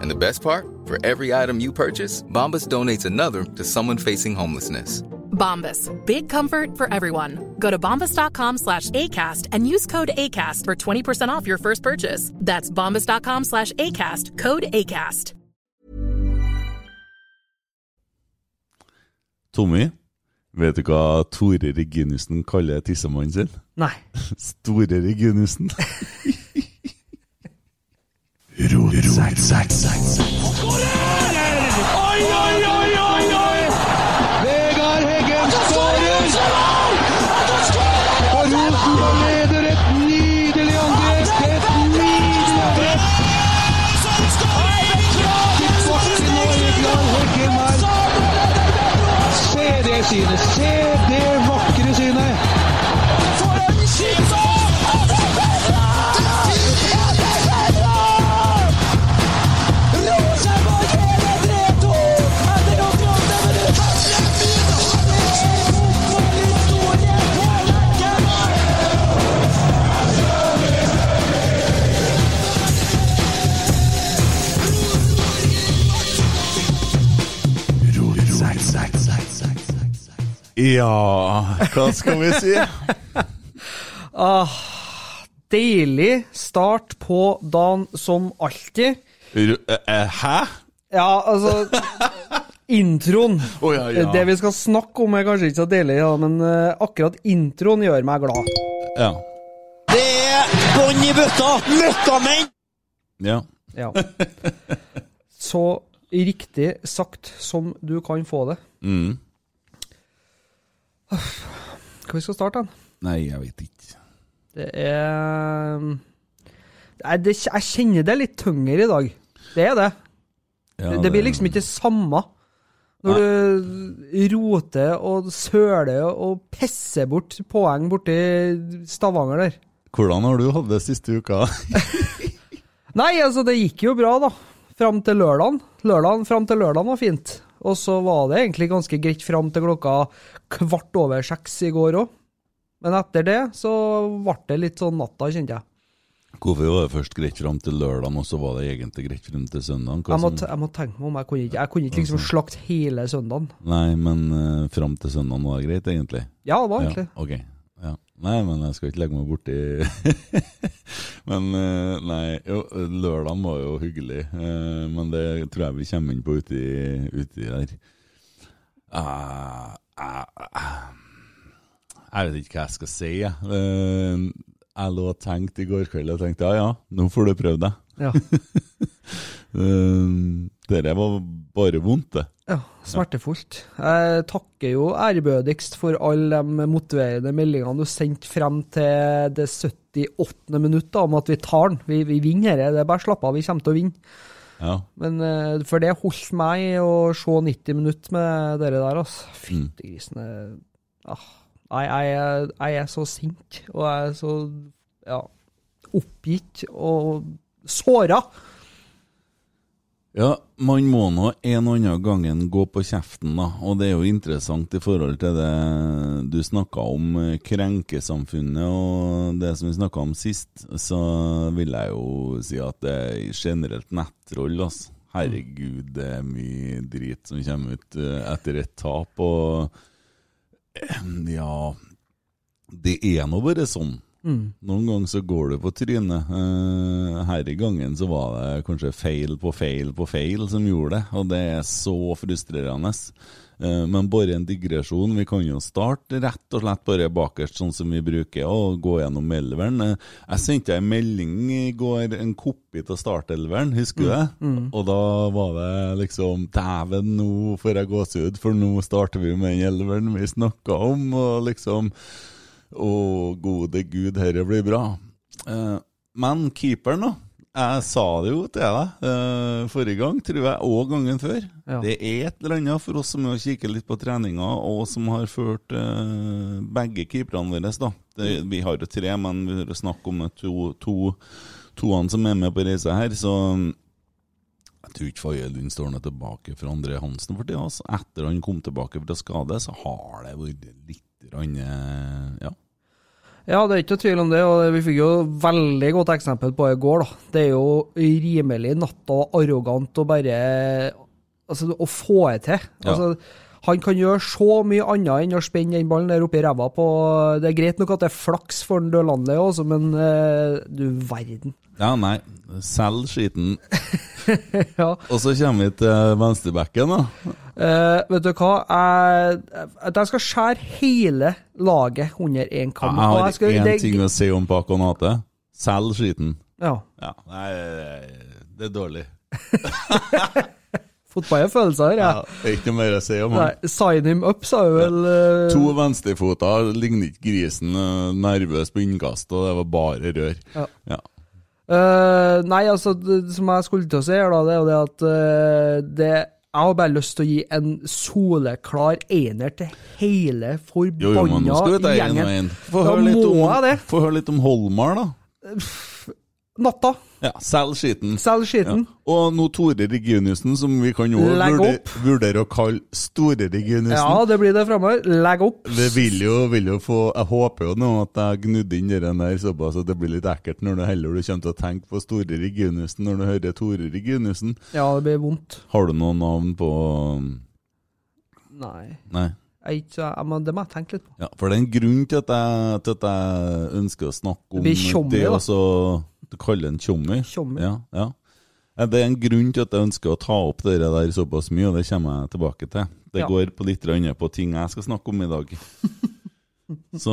And the best part? For every item you purchase, Bombas donates another to someone facing homelessness. Bombas. Big comfort for everyone. Go to bombas.com slash ACAST and use code ACAST for 20% off your first purchase. That's bombas.com slash ACAST. Code ACAST. Tommy, vet du hva Tore Reginiussen kaller tissemannen sin? Nei. Store Reginiussen. Oi, oi, oi, oi, oi! Vegard Heggen skårer! Og Rosenborg leder et nydelig angrep! Et nydelig angrep! Vegard Heggen her. Se det synet! Ja, hva skal vi si? Ah, deilig start på dagen som alltid. Ru- eh, Hæ? Ja, altså Introen. Oh, ja, ja. Det vi skal snakke om, er kanskje ikke så deilig, ja, men eh, akkurat introen gjør meg glad. Ja. Det er bånn i bøtta! Møkkamenn! ja. Ja. Så riktig sagt som du kan få det. Mm. Hva vi skal starte den? Nei, jeg vet ikke. Det er Nei, det, Jeg kjenner det er litt tyngre i dag. Det er det. Ja, det blir liksom ikke det samme. Når du roter og søler og pisser bort poeng borti Stavanger der. Hvordan har du hatt det siste uka? Nei, altså, det gikk jo bra, da. Fram til lørdagen. Lørdagen fram til lørdagen var fint. Og så var det egentlig ganske greit fram til klokka kvart over seks i går òg. Men etter det så ble det litt sånn natta, kjente jeg. Hvorfor var det først greit fram til lørdag, og så var det egentlig greit frem til søndagen? Jeg må, jeg må tenke meg om. Jeg kunne ikke, jeg kunne ikke liksom slakte hele søndagen. Nei, men uh, fram til søndagen var det greit, egentlig? Ja, det var egentlig. Ja, ok. Ja. Nei, men jeg skal ikke legge meg borti Men uh, nei, jo, lørdagen var jo hyggelig. Uh, men det tror jeg vi kommer inn på uti, uti der. Ah, ah. Jeg vet ikke hva jeg skal si, jeg. Eh, jeg lå og tenkte i går kveld og tenkte ja ja, nå får du prøve deg. Ja. Uh, det var bare vondt, det. Ja, smertefullt. Jeg takker jo ærbødigst for alle de motiverende meldingene du sendte frem til det 78. minuttet om at vi tar den. Vi, vi vinner dette. Det er bare slapp av, vi kommer til å vinne. Ja. Men eh, For det holdt meg å se 90 minutter med dere der, altså. Fyttegrisen. eh, Ah, jeg, er- jeg er så sint, og jeg er så ja, oppgitt og såra. Ja, man må nå en og annen gangen gå på kjeften, da. Og det er jo interessant i forhold til det du snakka om, eh, krenkesamfunnet og det som vi snakka om sist. Så vil jeg jo si at det er generelt nettroll, altså. Herregud, det er mye drit som kommer ut eh, etter et tap. Og eh, ja Det er nå bare sånn. Mm. Noen ganger så går du på trynet. Uh, her i gangen så var det kanskje feil på feil på feil som gjorde det, og det er så frustrerende. Eh, men bare en digresjon. Vi kan jo starte rett og slett bare bakerst, sånn som vi bruker, og gå gjennom elveren. Eh, jeg sendte en melding i går, en kopi av startelveren, husker du det? Mm. Og da var det liksom Dæven, nå får jeg gåsehud, for nå starter vi med den elveren vi snakka om, og liksom Å, gode gud, dette blir bra. Eh, men keeperen, da. Jeg sa det jo til deg eh, forrige gang, tror jeg, og gangen før. Ja. Det er et eller annet for oss som er kikker litt på treninga, og som har ført eh, begge keeperne våre. da. Det, vi har jo tre, men vi har snakket om to, to, toene som er med på reisa her, så jeg tror ikke Faye Lund står noe tilbake for André Hansen for tida. Altså. Etter han kom tilbake fra skade, så har det vært litt grann, eh, ja. Ja, det er ikke noe tvil om det, og vi fikk jo veldig godt eksempel på i går. da. Det er jo rimelig natta arrogant å bare Altså, å få det til. Ja. Han kan gjøre så mye annet enn å spenne den ballen der oppe i ræva på Det er greit nok at det er flaks for Dølandle også, men uh, du verden. Ja, nei. Selg skiten. ja. Og så kommer vi til venstrebacken, da. Uh, vet du hva? Jeg, jeg skal skjære hele laget under én kam. Jeg har skal- én det- ting å si om Paconate. Selg skiten. Ja. Ja, nei, det er dårlig. Fotball er følelser, ja. Ja, ikke noe mer å si om han. sign him up, sa vi vel. eh, To venstrefoter ligner ikke grisen. eh, Nervøs på innkast, og det var bare rør. Ja. Ja. Uh, nei, altså, det som jeg skulle til å si, her da, det er jo det at det Jeg har bare lyst til å gi en soleklar ener til hele Jo, jo, men nå skal vi forbanna gjengen. Få høre litt om, få høre litt om Holmar, da. Natta. Ja, Selg skiten. Selg skiten. Ja. Og nå Tore Reginiussen, som vi kan jo vurdere, vurdere å kalle Store Reginiussen. Ja, det blir det framover. Legg opp. Det vil jo, vil jo få Jeg håper jo nå at jeg gnudde inn den der såpass at det blir litt ekkelt når du heller du kommer til å tenke på Store Reginiussen når du hører Tore Reginiussen. Ja, det blir vondt. Har du noen navn på Nei. Nei. Jeg, men det må jeg tenke litt på. Ja, for det er en grunn til at jeg, til at jeg ønsker å snakke om Det blir tjommi, da. Du kaller den en tjommi? Tjommi. Ja, ja. Det er en grunn til at jeg ønsker å ta opp det der såpass mye, og det kommer jeg tilbake til. Det Ja. går på litt annet på ting jeg skal snakke om i dag. Så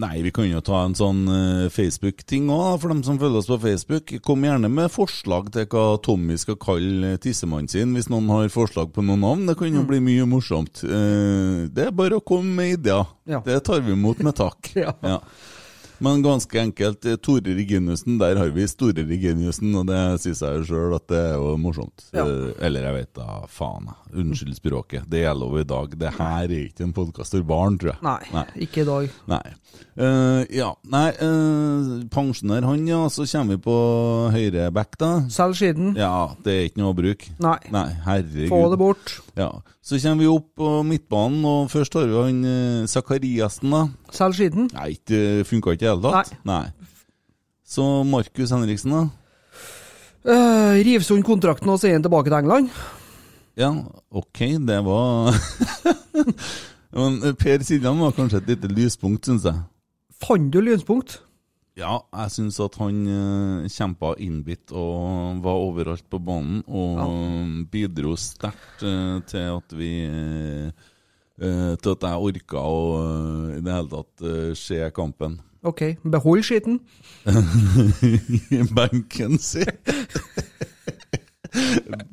Nei, vi kan jo ta en sånn eh, Facebook-ting òg, for dem som følger oss på Facebook. Kom gjerne med forslag til hva Tommy skal kalle tissemannen sin, hvis noen har forslag på noen navn. Det kan jo bli mye morsomt. Eh, Det er bare å komme med ideer. Ja. Det tar vi imot med takk. Ja. Ja. Men ganske enkelt, eh, Tore Reginiussen, der har vi Store Reginiussen, og det sier jeg jo sjøl at det er jo morsomt. Ja. Eh, Eller jeg vet da faen. Unnskyld språket. Det gjelder jo i dag. Det her er ikke en podkast for barn, tror jeg. Nei, ikke i dag. Nei. Uh, ja, nei, uh, pensjonær han, ja. Så kommer vi på høyre back, da. Selg skiten. Ja, det er ikke noe å bruke. Nei. Nei, herregud. Få det bort. Ja. Så kommer vi opp på midtbanen, og først har vi han Sakariassen, da. Selg skiten. Nei, det funka ikke det hele tatt. Nei. Så Markus Henriksen, da? Uh, riv sund kontrakten og send den tilbake til England. Ja, ok, det var Men eh, Per Siljan var kanskje et lite lyspunkt, syns jeg. Fant du lyspunkt? Ja, jeg syns at han uh, kjempa innbitt og var overalt på banen, og bidro sterkt eh, til at vi eh, eh, Til at jeg orka å eh, i det hele tatt eh, se kampen. Ok, behold skitten? benken si.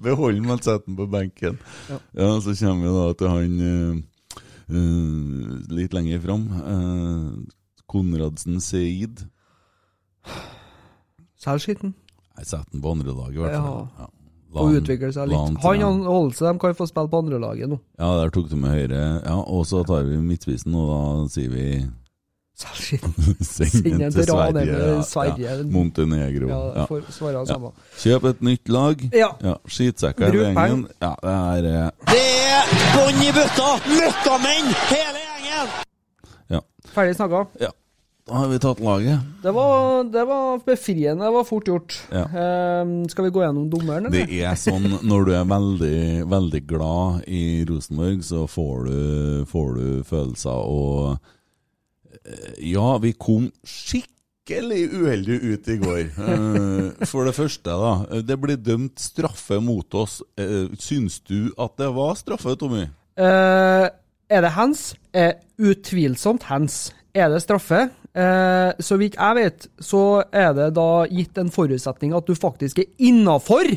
Behold den, men sett den på benken. Ja. Ja, Så kommer vi da til han uh, litt lenger fram. Uh, Konradsen Seid. Selg skitten. Jeg setter den på lag, i hvert fall. Ja. Ja. La Og utvikle seg litt. Han og Holse de kan få spille på andre laget nå. Ja, der tok du med høyre. Ja, Og så tar vi midtspissen, og da sier vi. Send den til Sverige. Sverige. Sverige. Ja, Montenegro. Ja, Ja. er samme. Kjøp et nytt lag. Ja. Skittsekker i gjengen. Ja, det er eh, Det er bånn i bøtta! Møkkamenn, hele gjengen! Ja. Ferdig snakka. ja. Da har vi tatt laget. Det var, det var befriende. Det var fort gjort. Ja. Ehm, skal vi gå gjennom dommeren, Det er sånn når du er veldig, veldig glad i Rosenborg, så får du, får du følelser og eh, Ja, vi kom skikkelig uheldig ut i går. Eh, For det første, da. Det ble dømt straffe mot oss. Eh, Syns du at det var straffe, Tommy? Uh, er det hands? Uh, utvilsomt hands. Er det straffe? Uh, så vidt jeg vet, så er det da gitt en forutsetning at du faktisk er innafor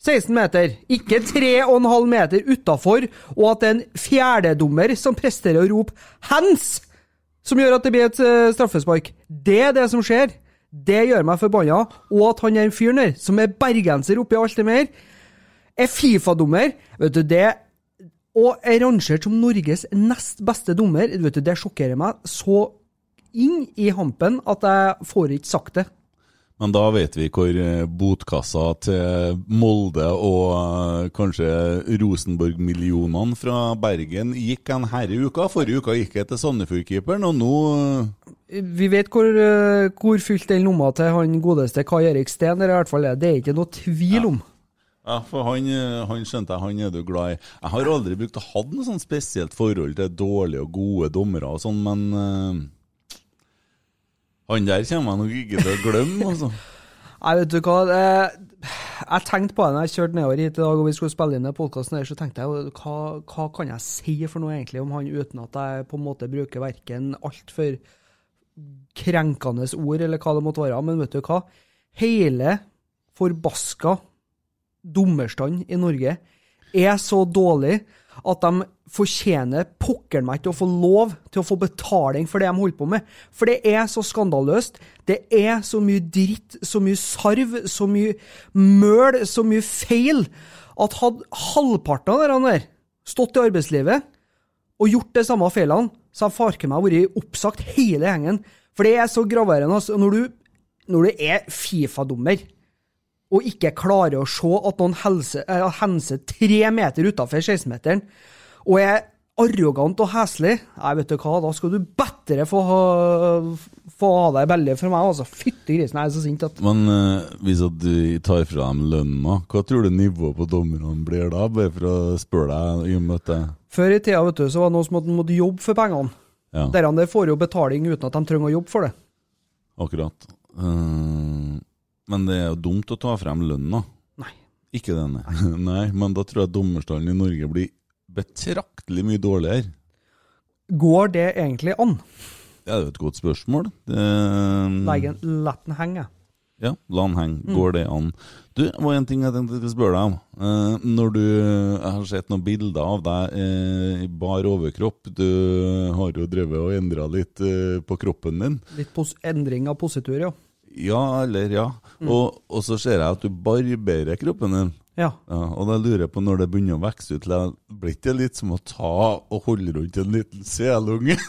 16 meter, ikke 3,5 meter utafor, og at det er en fjerdedommer som presterer å rope 'hands', som gjør at det blir et eh, straffespark. Det er det som skjer. Det gjør meg forbanna. Og at han er fyren der, som er bergenser oppi alt det mer, er Fifa-dommer. Vet du, det Og er rangert som Norges nest beste dommer. Vet du, Det sjokkerer meg så inn i hampen at jeg får ikke sagt det. Men da vet vi hvor eh, botkassa til Molde og eh, kanskje Rosenborg-millionene fra Bergen gikk en herre uka. Forrige uka gikk jeg til Sandefjord-keeperen, og nå eh, Vi vet hvor, hvor fylt den lomma til han godeste Kai Erik Steen er, i hvert fall. Det er ikke noe tvil om. Ja, for han, han skjønte jeg, han er du glad i. Jeg har aldri brukt å ha noe sånn spesielt forhold til dårlige og gode dommere og sånn, men han der kommer jeg nok ikke til å glemme, altså. Nei, vet du hva. Jeg tenkte på det når jeg kjørte nedover hit i dag og vi skulle spille inn podkasten her, så tenkte jeg hva, hva kan jeg si for noe egentlig om han uten at jeg på en måte bruker verken altfor krenkende ord eller hva det måtte være. Men vet du hva? Hele forbaska dommerstand i Norge er så dårlig at de fortjener pokker meg ikke å få lov til å få betaling for det de holder på med. For det er så skandaløst. Det er så mye dritt, så mye sarv, så mye møl, så mye feil, at hadde halvparten av der stått i arbeidslivet og gjort de samme feilene, så hadde farken meg vært oppsagt hele gjengen. For det er så graverende. Altså. Når, du, når du er Fifa-dommer og ikke klarer å se at noen eh, henser tre meter utafor 16-meteren, og er arrogant og heslig, nei, vet du hva, da skal du bedre få ha, få ha deg belly for meg, altså. Fytti grisen, jeg er så sint at Men uh, hvis at du tar fra dem lønna, hva tror du nivået på dommerne blir da? Bare for å spørre deg i det Før i tida vet du, så var det noen som måtte, jobbe for pengene. Ja, Dere der får jo betaling uten at de trenger å jobbe for det. akkurat. Uh, men det er jo dumt å ta frem lønna. Ikke denne. nei. nei. Men da tror jeg dommerstanden i Norge blir betraktelig mye dårligere. Går det egentlig an? Det er jo et godt spørsmål. Det, Leggen, lett den henge. Ja, la den henge. Går det an? Du, det var en ting jeg tenkte jeg skulle spørre deg om. Eh, når du Jeg har sett noen bilder av deg eh, i bar overkropp. Du har jo drevet og endra litt eh, på kroppen din. Litt pos endring av positur, ja. Ja, eller ja. Og, og så ser jeg at du barberer kroppen din. Ja. Ja, og da lurer jeg på når det begynner å vokse ut, blir det litt som å ta og holde rundt en liten selunge?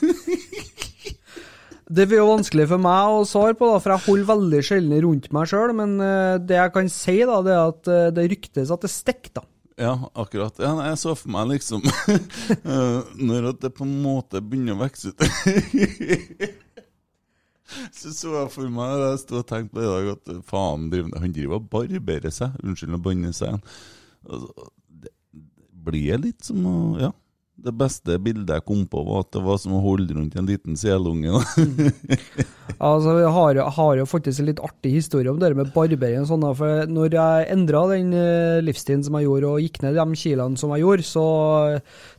Det blir jo vanskelig for meg å svare på, da, for jeg holder veldig sjelden rundt meg sjøl. Men eh, det jeg kan si, da, det er at eh, det ryktes at det stikker, da. Ja, akkurat. Ja, jeg så for meg liksom eh, Når det på en måte begynner å vokse ut Så så jeg for meg jeg stod og tenkte på i dag, at faen, driver, han driver og barberer seg. Unnskyld å banne seg igjen. Altså, det blir litt som å Ja. Det beste bildet jeg kom på, var at det var som å holde rundt en liten selunge. Altså, Jeg har, har jo faktisk en litt artig historie om det med barbering. og sånn, for Når jeg endra den eh, livsstilen som jeg gjorde, og gikk ned de kiloene som jeg gjorde, så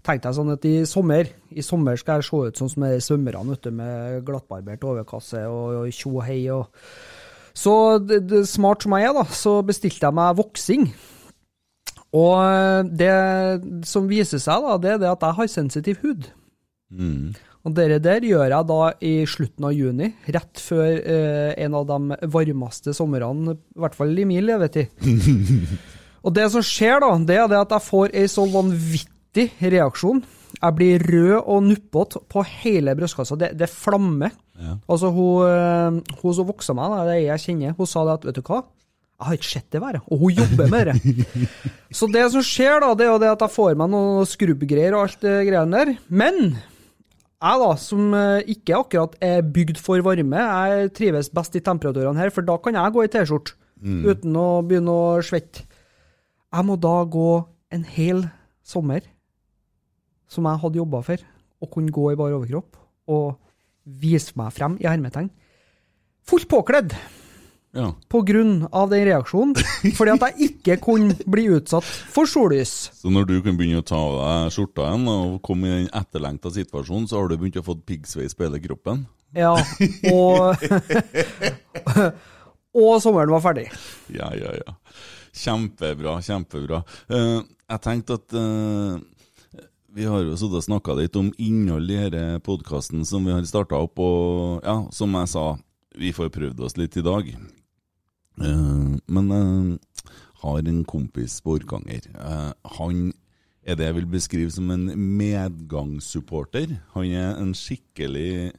tenkte jeg sånn at i sommer i sommer skal jeg se ut sånn som svømmerne med glattbarbert overkasse og, tjo og hei. Så det, det, smart som jeg er, da, så bestilte jeg meg voksing. Og eh, det som viser seg, da, det er det at jeg har sensitiv hud. Mm. Og det der gjør jeg da i slutten av juni, rett før eh, en av de varmeste somrene, i hvert fall i min levetid. og det som skjer da, det er det at jeg får ei så vanvittig reaksjon Jeg blir rød og nuppete på hele brystkassa. Det, det flammer. Ja. Altså, hun, eh, hun som voksa meg, det er jeg kjenner, hun sa det at vet du hva, jeg har ikke sett det være. Og hun jobber med det. Så det som skjer, da, det er jo det at jeg får meg noen skrubbgreier og alt det greiene der. Men jeg, da, som eh, ikke akkurat er bygd for varme, jeg trives best i temperaturene her, for da kan jeg gå i T-skjorte uten å begynne å svette. Jeg må da gå en hel sommer som jeg hadde jobba for, og kunne gå i bar overkropp og vise meg frem i hermetegn. Fullt påkledd Ja. av den reaksjonen, fordi at jeg ikke kunne bli utsatt for sollys. Så når du kan begynne å ta av deg skjorta igjen og komme i den etterlengta situasjonen, så har du begynt å få piggsveis på hele kroppen? Ja, og Og sommeren var ferdig. Ja, ja, ja. Kjempebra, kjempebra. Uh, jeg tenkte at uh vi har jo sittet og snakka litt om innhold i denne podkasten som vi har starta opp, og ja, som jeg sa, vi får prøvd oss litt i dag. Eh, men jeg har en kompis på Orkanger. Eh, han er det jeg vil beskrive som en medgangssupporter. Han er en skikkelig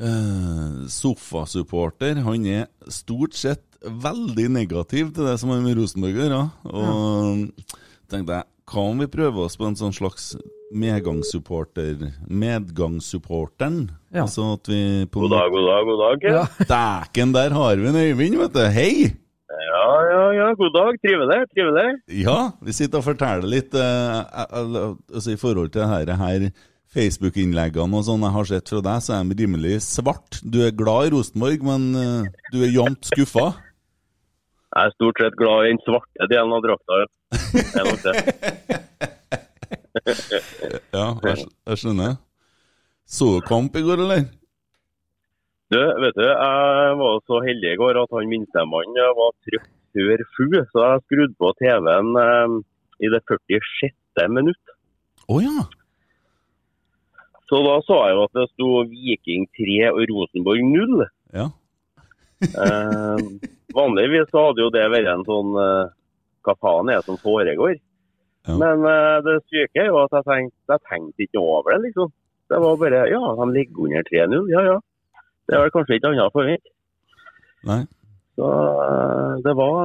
uh, sofasupporter. Han er stort sett veldig negativ til det som har med Rosenborg å gjøre. Og tenkte jeg, hva om vi prøver oss på en sånn slags medgangssupporter Medgangssupporteren? Ja. Altså at vi på God dag, god dag, god dag. Ja. Dæken, der har vi en Øyvind, vet du. Hei! Ja, ja, ja, god dag. Trivelig, trivelig. Ja, vi sitter og forteller litt eh, altså i forhold til dette her Facebook-innleggene og sånn jeg har sett fra deg, så er de rimelig svart. Du er glad i Rosenborg, men eh, du er jevnt skuffa. Jeg er stort sett glad i den svarte delen av drakta. ja. Det er nok det. Ja, jeg, jeg skjønner. Så du kamp i går, eller? Du, vet du, jeg var så heldig i går at han minstemannen eh, var trøtt før sju, så jeg skrudde på TV-en eh, i det 46. minutt. Å ja. Så da så jeg jo at det sto Viking 3 og Rosenborg 0. ja. Eh, vanligvis så hadde jo det vært en sånn eh, Hva faen er det som foregår? Ja. Men uh, det syke er jo at jeg tenkte, jeg tenkte ikke over det, liksom. Det var bare Ja, de ligger under 3-0. Ja, ja. Det er vel kanskje ikke annet å forvente. Så uh, det var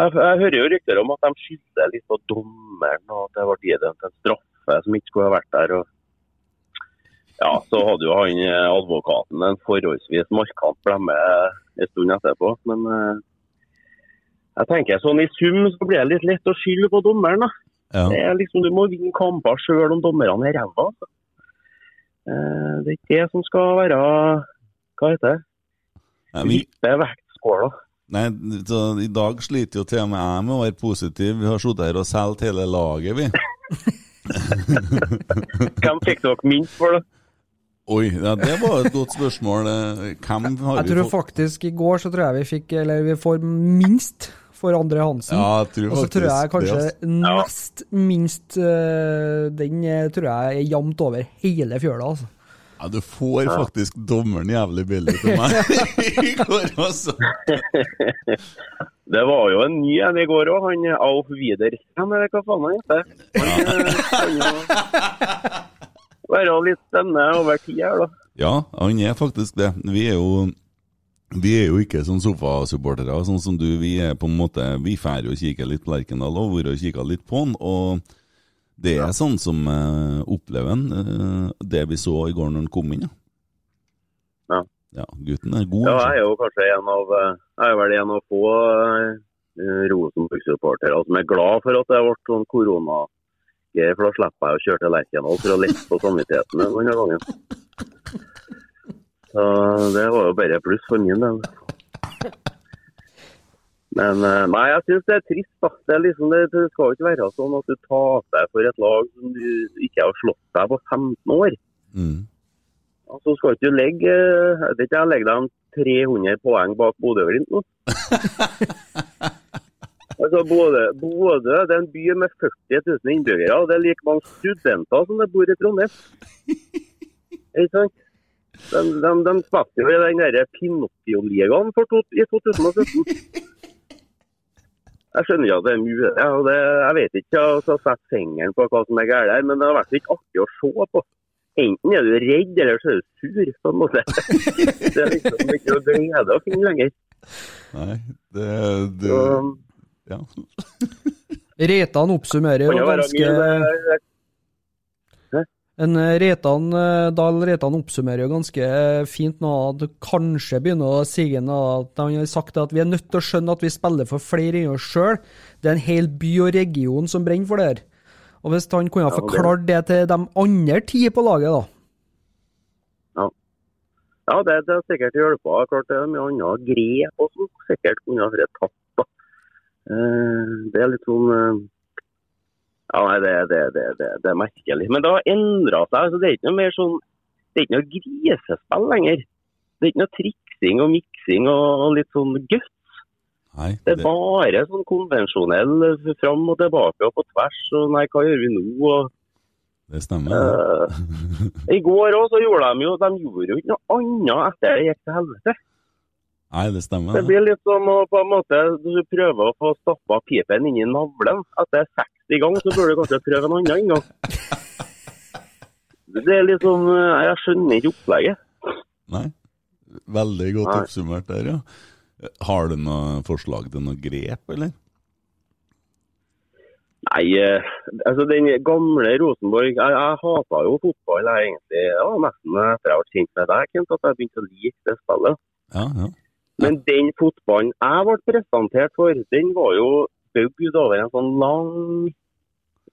jeg, jeg hører jo rykter om at de skyldte litt på dommeren, og at det ble gitt en straffe som ikke skulle ha vært der. og ja, Så hadde jo han eh, advokaten en forholdsvis markant blemme en stund etterpå. Men eh, jeg tenker sånn i sum så blir det litt lett å skylde på dommeren. da. Ja. Det er liksom, Du må vinne kamper sjøl om dommerne er ræva. Altså. Eh, det er ikke det som skal være Hva heter det? Vippe vektskåla. nei, så I dag sliter jo til og med jeg med å være positiv. Vi har sittet her og solgt hele laget, vi. Hvem fikk dere minst for da? Oi, ja, det var et godt spørsmål. Eh, Hvem har Jeg vi tror fått faktisk i går så tror jeg vi fikk Eller vi får minst for André Hansen. Ja, tror og så tror jeg kanskje det, altså. nest minst eh, Den eh, tror jeg er jevnt over hele fjøla, altså. Ja, du får faktisk dommeren jævlig billig til meg i går, altså. Det var jo en ny en i går òg, han Alf Wider. Ja, men hva faen han heter? Han eh, kan jo være litt spennende over tid her, da. Ja, han er faktisk det. Vi er jo vi er jo ikke sånn sofasupportere, sånn som du. Vi er på en måte, vi drar og kikker litt på Lerkendal og vært og kikka litt på han. Og det er sånn som uh, opplever han, uh, det vi så i går når han kom inn. Ja, Ja. ja gutten er god. Ja, altså. jeg er jo kanskje en av eh, Jeg er vel en av få uh, Rosenborg-supportere som er glad for at det ble sånn korona for da slipper jeg å kjøre til Lerkendal for å lette på samvittigheten denne gangen. Så det var jo bare pluss for min del. Men eh, nei, jeg syns det er trist. da. Det, er liksom, det, det skal jo ikke være sånn at du taper for et lag som du ikke har slått deg på 15 år. Mm. Så skal ikke du legge jeg vet ikke, jeg legger dem 300 poeng bak Bodø-Glimt nå. altså Bodø, Bodø det er en by med 40 000 innbyggere. og Det er like mange studenter som det bor i Trondheim. Ikke sant? De, de, de spilte jo i den der Pinocchio-ligaen i 2017. Jeg skjønner jo at det er mulig. Ja, det, jeg vet ikke å sette fingeren på hva som er galt her, men det har vært litt artig å se på. Enten er du redd, eller så er du sur, på en måte. Det er liksom ikke noe glede å finne lenger. Nei, det, det Så, Ja. Reitan oppsummerer jo ganske mye det- En eh, Reitan, eh, Dahl Reitan oppsummerer jo ganske eh, fint nå at kanskje begynner å sige at Han har sagt at vi er nødt til å skjønne at vi spiller for flere enn oss sjøl. Det er en hel by og region som brenner for det her. Og hvis han kunne ha forklart det til de andre ti på laget, da. Ja, det, det har sikkert hjulpet. Klart det er mye annet grep som sikkert kunne ha vært tatt. da. Det er litt sånn Ja, nei, det, det, det, det, er merkelig. Men det har endra seg. altså Det er ikke noe mer sånn Det er ikke noe grisespill lenger. Det er ikke noe triksing og miksing og, litt sånn guts. Nei, Det er bare sånn konvensjonell fram og tilbake og på tvers. og Nei, hva gjør vi nå? og det stemmer. Eh, I går òg så gjorde de jo de gjorde jo ikke noe annet etter det gikk til helvete. Nei, det stemmer. Det det. blir litt som å på en måte du prøver å få stappa pipen inn i navlen. Etter 60 gang, så burde du kanskje prøve en annen gang. Det er sånn eh, Jeg skjønner ikke opplegget. Nei. Veldig godt Nei. oppsummert der, ja. Har du noe forslag til noe grep, eller? Nei, eh, altså den gamle Rosenborg Jeg, jeg hata jo fotball jeg, egentlig. Det var nesten etter jeg ble kjent med deg, Kent, at jeg begynte å like det spillet. Ja, ja. Men den fotballen jeg ble presentert for, den var jo bygd over en sånn lang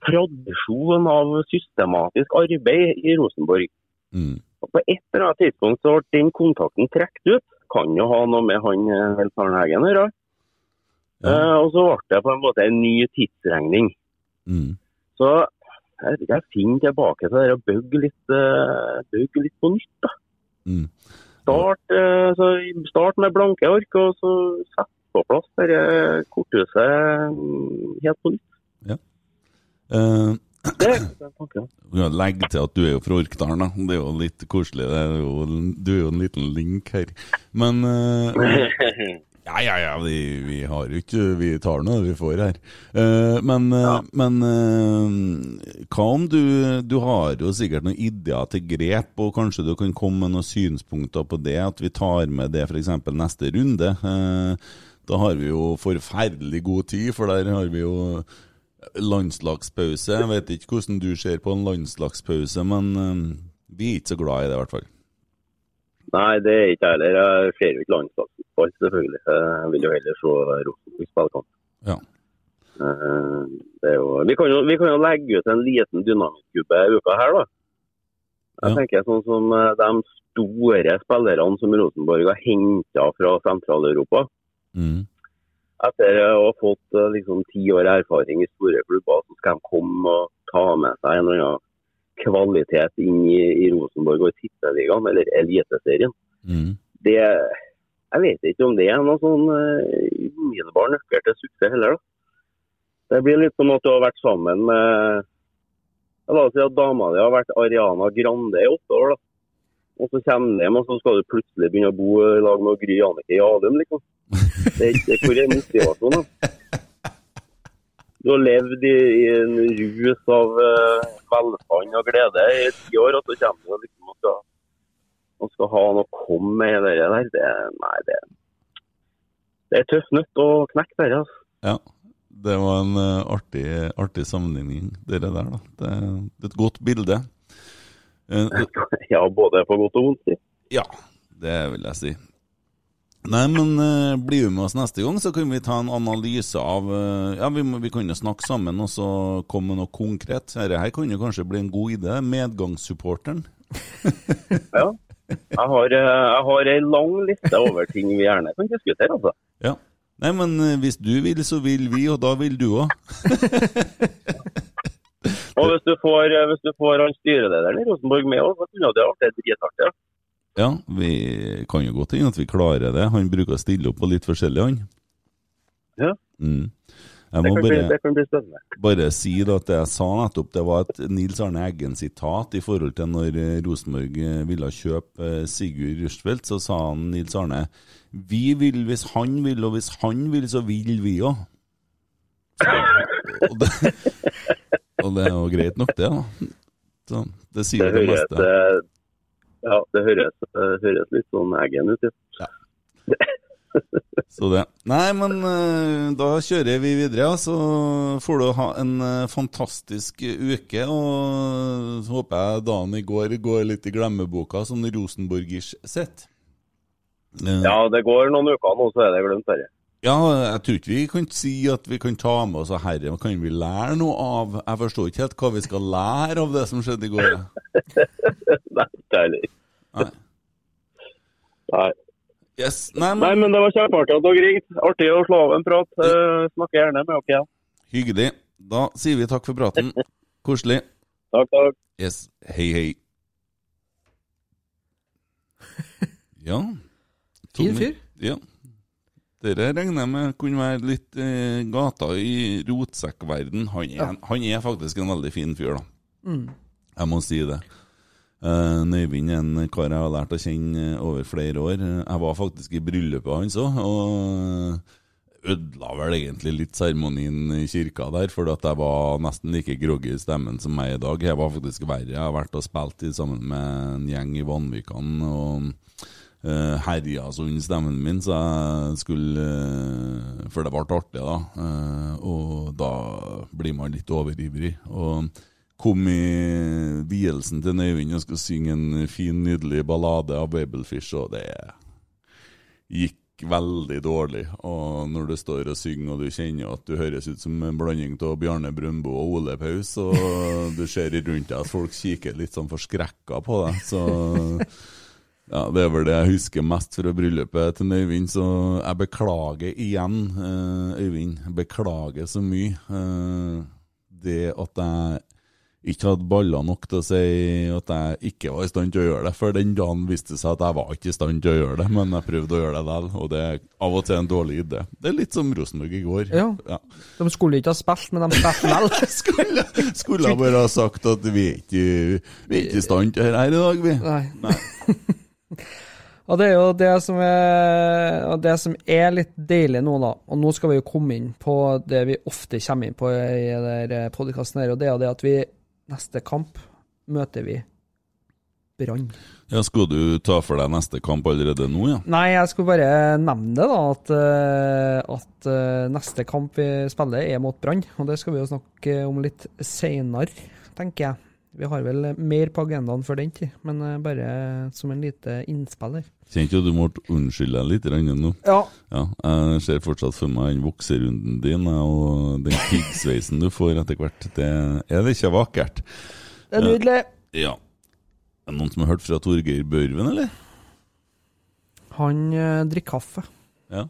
tradisjon av systematisk arbeid i Rosenborg. Mm. Og På et eller annet tidspunkt så ble den kontakten trukket ut. Kan jo ha noe med han eh, Nils Arne Heggen å gjøre. Ja. Eh, og så ble det på en måte en ny tidsregning. Mm. Så jeg, jeg finner tilbake til det å bygge litt, uh, bygge litt på nytt. da. Mm. Start, uh, så start med blanke ark, og så sett på plass dette korthuset mm, helt på nytt. Eh, Det en tanke. vi kan til at du er jo fra Orkdalen, da. Det er jo litt koselig. Det er jo, du er jo en liten link her. Men uh, Ja, ja, ja, vi, vi har jo ikke Vi tar nå det vi får her. Uh, men ja. men eh, hva om du Du har jo sikkert noen ideer til grep, og kanskje du kan komme med noen synspunkter på det? At vi tar med det f.eks. neste runde. Da har vi jo forferdelig god tid, for der har vi jo landslagspause. Jeg vet ikke hvordan du ser på en landslagspause, men eh, vi er ikke så glad i det, i hvert fall. Nei, det er ikke jeg heller. Jeg ser jo ikke landslagsfotball, selvfølgelig. Jeg vil jo heller se Rosenborg spille kamp. Ja. Eh, Det er jo, vi, kan jo, vi kan jo legge ut en liten dynamikkgubbe i uka her, da. Jeg Ja. tenker sånn som eh, de store spillerne som Rosenborg har henta fra Sentral-Europa. Mm. Etter å ha fått eh, liksom ti år erfaring i store klubber, så skal de komme og ta med seg en eller annen kvalitet inn i, i Rosenborg og i Tippeligaen, eller Eliteserien. Mm. Det, jeg vet ikke om det er noen sånn umiddelbar uh, nøkkel til suksess heller. da. Det blir litt som at du har vært sammen med La oss si at dama di har vært Ariana Grande i åtte år. da. Og så kommer de hjem, og så skal du plutselig begynne å bo i lag med Gry Jannicke Jadum, liksom. Det er ikke hvor er motivasjonen? Du har levd i, i en rus av uh, velstand og glede i ti år, og så kommer du liksom og skal, og skal ha noe å komme med i det der. Det, nei, det, det er tøff nøtt å knekke der, altså. Ja. Det var en uh, artig, artig sammenligning, det der. da. Det, det er et godt bilde. Uh, Ja, både på godt og vondt. ja, det vil jeg si. Nei, men uh, bli med oss neste gang, så kan vi ta en analyse av uh, Ja, vi, vi kan jo snakke sammen og så komme med noe konkret. Dette her kan jo kanskje bli en god idé. Medgangssupporteren. Ja. Jeg har, eh, jeg har ei lang liste over ting vi gjerne kan diskutere, altså. Ja. Nei, men eh, hvis du vil, så vil vi, og da vil du òg. Og hvis du får, eh, hvis du får han styrelederen i Rosenborg med òg, så kunne det vært dritartig. Ja. Vi kan jo godt hende at vi klarer det. Han bruker å stille opp på litt forskjellig, han. Ja. Mm. Jeg må bli, bare det kan bli spennende. bare si at det jeg sa nettopp, det var et Nils Arne Eggen-sitat i forhold til når eh, Rosenborg eh, ville kjøpe eh, Sigurd Rushfeldt, så sa han Nils Arne vi vil hvis han vil, og hvis han vil, så vil vi òg. Og og det er jo greit nok, det. da. Så, det sier Det det, meste. eh, ja, det høres, eh, høres litt sånn Eggen ut. Ja. Så det. Nei, men eh, da kjører vi videre, ja. Så får du ha en eh, fantastisk uke. Og så håper jeg dagen i går går litt i glemmeboka, som Rosenborgers sett. Ja, det går noen uker nå, så er det glemt. Her. Ja, jeg tror ikke vi kan si at vi kan ta med oss herre, men kan vi lære noe av Jeg forstår ikke helt hva vi skal lære av det som skjedde i går. Nei, ikke heller. Nei. Nei. Yes. Nei, men Nei, men det var kjempeartig at dere ringte. Artig å slå av en prat. Uh, snakker gjerne med dere igjen. hyggelig. Da sier vi takk for praten. Koselig. Takk, takk. Yes. Hei, hei. Ja. Fin fyr. Ja. Dere regner jeg med kunne være litt eh, gata i rotsekkverden. Han, er- Ja. han er faktisk en veldig fin fyr, da. Mm. Jeg må si det. Uh, Nøyvind er en kar jeg har lært å kjenne eh, over flere år. Jeg var faktisk i bryllupet hans òg, og ødela vel egentlig litt seremonien i kirka der, for at jeg var nesten like groggy i stemmen som meg i dag. Jeg var faktisk verre. Jeg har vært og spilt i sammen med en gjeng i Vanvikan. og uh, herja under stemmen min, så jeg skulle uh, For det ble artig, da. Uh, og da blir man litt overivrig. Og kom i vielsen til Nøyvind og skulle synge en fin, nydelig ballade av Babelfish, og det gikk veldig dårlig. Og når du står og synger og du kjenner at du høres ut som en blanding av Bjarne Brøndbo og Ole Paus, og du ser rundt deg at folk kikker litt sånn forskrekka på deg, så ja, Det er vel det jeg husker mest fra bryllupet til Øyvind, så jeg beklager igjen, eh, Øyvind. Beklager så mye. Eh, det at jeg ikke hadde baller nok til å si at jeg ikke var i stand til å gjøre det. For den dagen viste det seg at jeg var ikke i stand til å gjøre det, men jeg prøvde å gjøre det likevel. Og det er av og til en dårlig idé. Det er litt som Rosenborg i går. Ja. Ja. De skulle ikke ha spilt, men de spilte vel. Skulle, skulle bare ha sagt at vi er ikke, vi er ikke i stand til dette her i dag, vi. Nei. Nei. Og det er jo det som er, det som er litt deilig nå, da. Og nå skal vi jo komme inn på det vi ofte kommer inn på i podkasten her, og det er det at vi neste kamp møter vi Brann. Ja, Skal du ta for deg neste kamp allerede nå, ja? Nei, jeg skulle bare nevne det, da. At, eh, at eh, neste kamp vi spiller, er mot Brann. Og det skal vi jo snakke om litt seinere, tenker jeg. Vi har vel mer på agendaen før den tid, men eh, bare som en lite innspill her. Kjente jo du måtte unnskylde deg litt nå. Ja. Ja, jeg ser fortsatt for meg den vokserunden din og den piggsveisen du får etter hvert. Det er det ikke vakkert. Det er nydelig. Ja. Er det noen som har hørt fra Torgeir Børven, eller? Han eh, drikker kaffe. Ja.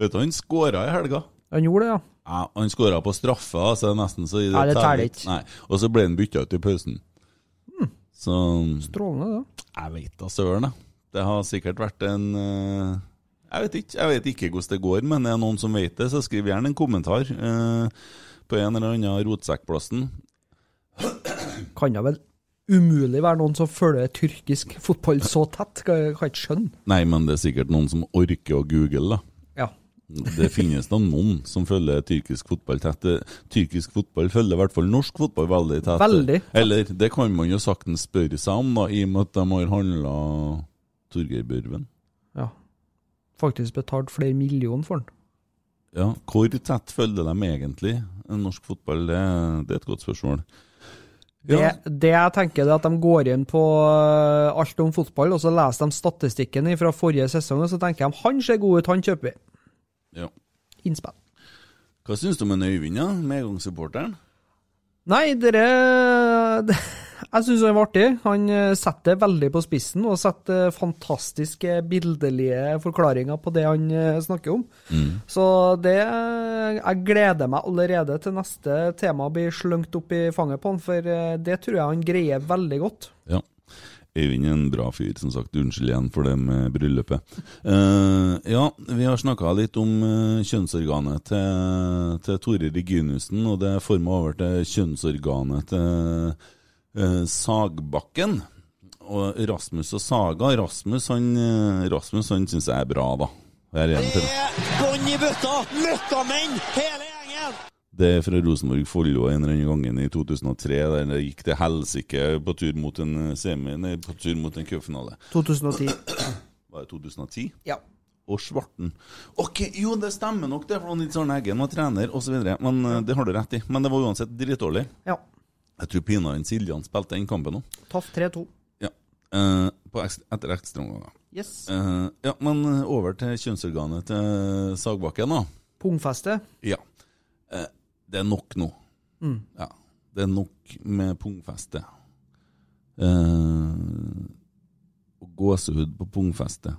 Vet du, han skåra i helga. Han gjorde det, ja. Ja, han skåra på straffe, så det er nesten så Nei, det teller ikke. Og så ble han bytta ut i pausen. Så Strålende, det. Jeg vet da søren, jeg. Det har sikkert vært en eh, Jeg vet ikke jeg vet ikke hvordan det går, men er det noen som vet det, så skriv gjerne en kommentar eh, på en eller annen rotsekkplassen. Kan da vel umulig være noen som følger tyrkisk fotball så tett? Kan jeg ikke skjønne. Nei, men det er sikkert noen som orker å google, da. Det finnes da noen som følger tyrkisk fotball tett. Tyrkisk fotball følger i hvert fall norsk fotball veldig tett. Veldig. Eller det kan man jo saktens spørre seg om, da, i og med at de har handla Torgeir Børven. ja. Faktisk betalt flere millioner for den. Ja, Hvor tett følger de egentlig norsk fotball? Det, det er et godt spørsmål. Ja. Det, det jeg tenker er at de går inn på eh, alt om fotball, og så leser de statistikken fra forrige sesong, og så tenker de han ser god ut, han kjøper vi. Ja. Innspill. Hva syns du om Øyvind, da? Medgangssupporteren? Nei, dere Jeg syns han var artig. Han eh, setter det veldig på spissen, og setter fantastiske bildelige forklaringer på det han eh, snakker om. Mm. Så det Jeg gleder meg allerede til neste tema blir slengt opp i fanget på han, for eh, det tror jeg han greier veldig godt. Ja. Øyvind er en bra fyr, som sagt. Unnskyld igjen for det med bryllupet. Uh, ja, vi har snakka litt om uh, kjønnsorganet til, til Tore Reginussen, og det får meg over til kjønnsorganet til uh, Sagbakken. Og Rasmus og Saga. Rasmus han, Rasmus, han syns jeg er bra, da. Det er. Bånn i bøtta! Møkkamenn, hele! Det er fra Rosenborg-Follo en eller annen gangen i 2003, der det gikk til helsike på tur mot en eh, semi, nei, på tur mot en cupfinale. 2010. Var det 2010? Ja. Og Svarten. Ok, jo, det stemmer nok, det, for Nils Arne Eggen var trener osv. Men eh, det har du rett i. Men det var uansett dritdårlig. Ja. Jeg tror pinadø Siljan spilte den kampen òg. Taff 3-2. Ja. Eh, på eks- etter ekstraomganger. Yes. Eh, ja, men eh, over til kjønnsorganet til Sagbakken, da. Pungfestet? Ja. Eh, det er nok nå. Mm. Ja. Det er nok med pungfeste. Eh, og gåsehud på pungfeste.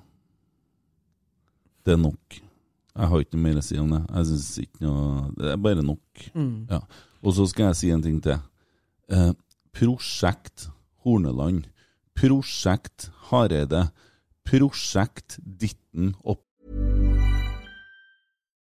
Det er nok. Jeg har ikke noe mer å si om det. Jeg synes ikke noe Det er bare nok. Mm. Ja. Og så skal jeg si en ting til. Eh, prosjekt Horneland. Prosjekt Hareide. Prosjekt Ditten og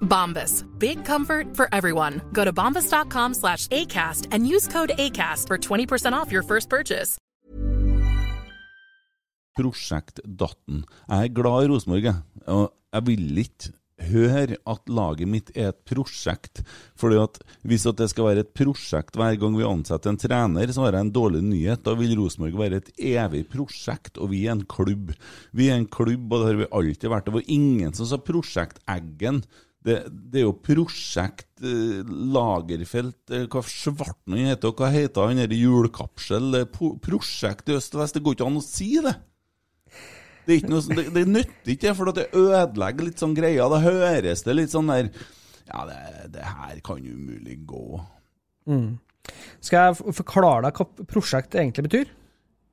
Bombas. Big comfort for everyone. Go to bombas.com slash ACAST and use code ACAST for 20% off your first purchase. Prosjekt Datten. Jeg er glad i Rosenborg. Og jeg vil ikke høre at laget mitt er et prosjekt. Fordi at hvis at det skal være et prosjekt hver gang vi ansetter en trener, så har jeg en dårlig nyhet. Da vil Rosenborg være et evig prosjekt, og vi er en klubb. Vi er en klubb, og det har vi alltid vært. Det var ingen som sa Prosjekt Eggen. Det, det er jo Prosjekt eh, Lagerfelt, eh, hva svarten han heter, og hva heter han der julekapsel? Prosjekt i øst og vest. Det går ikke an å si det. Det, er noe, sånn- det, det nytter ikke, for det ødelegger litt sånn greier. Da høres det litt sånn der Ja, det, det her kan umulig gå. Mm. Skal jeg forklare deg hva prosjekt egentlig betyr?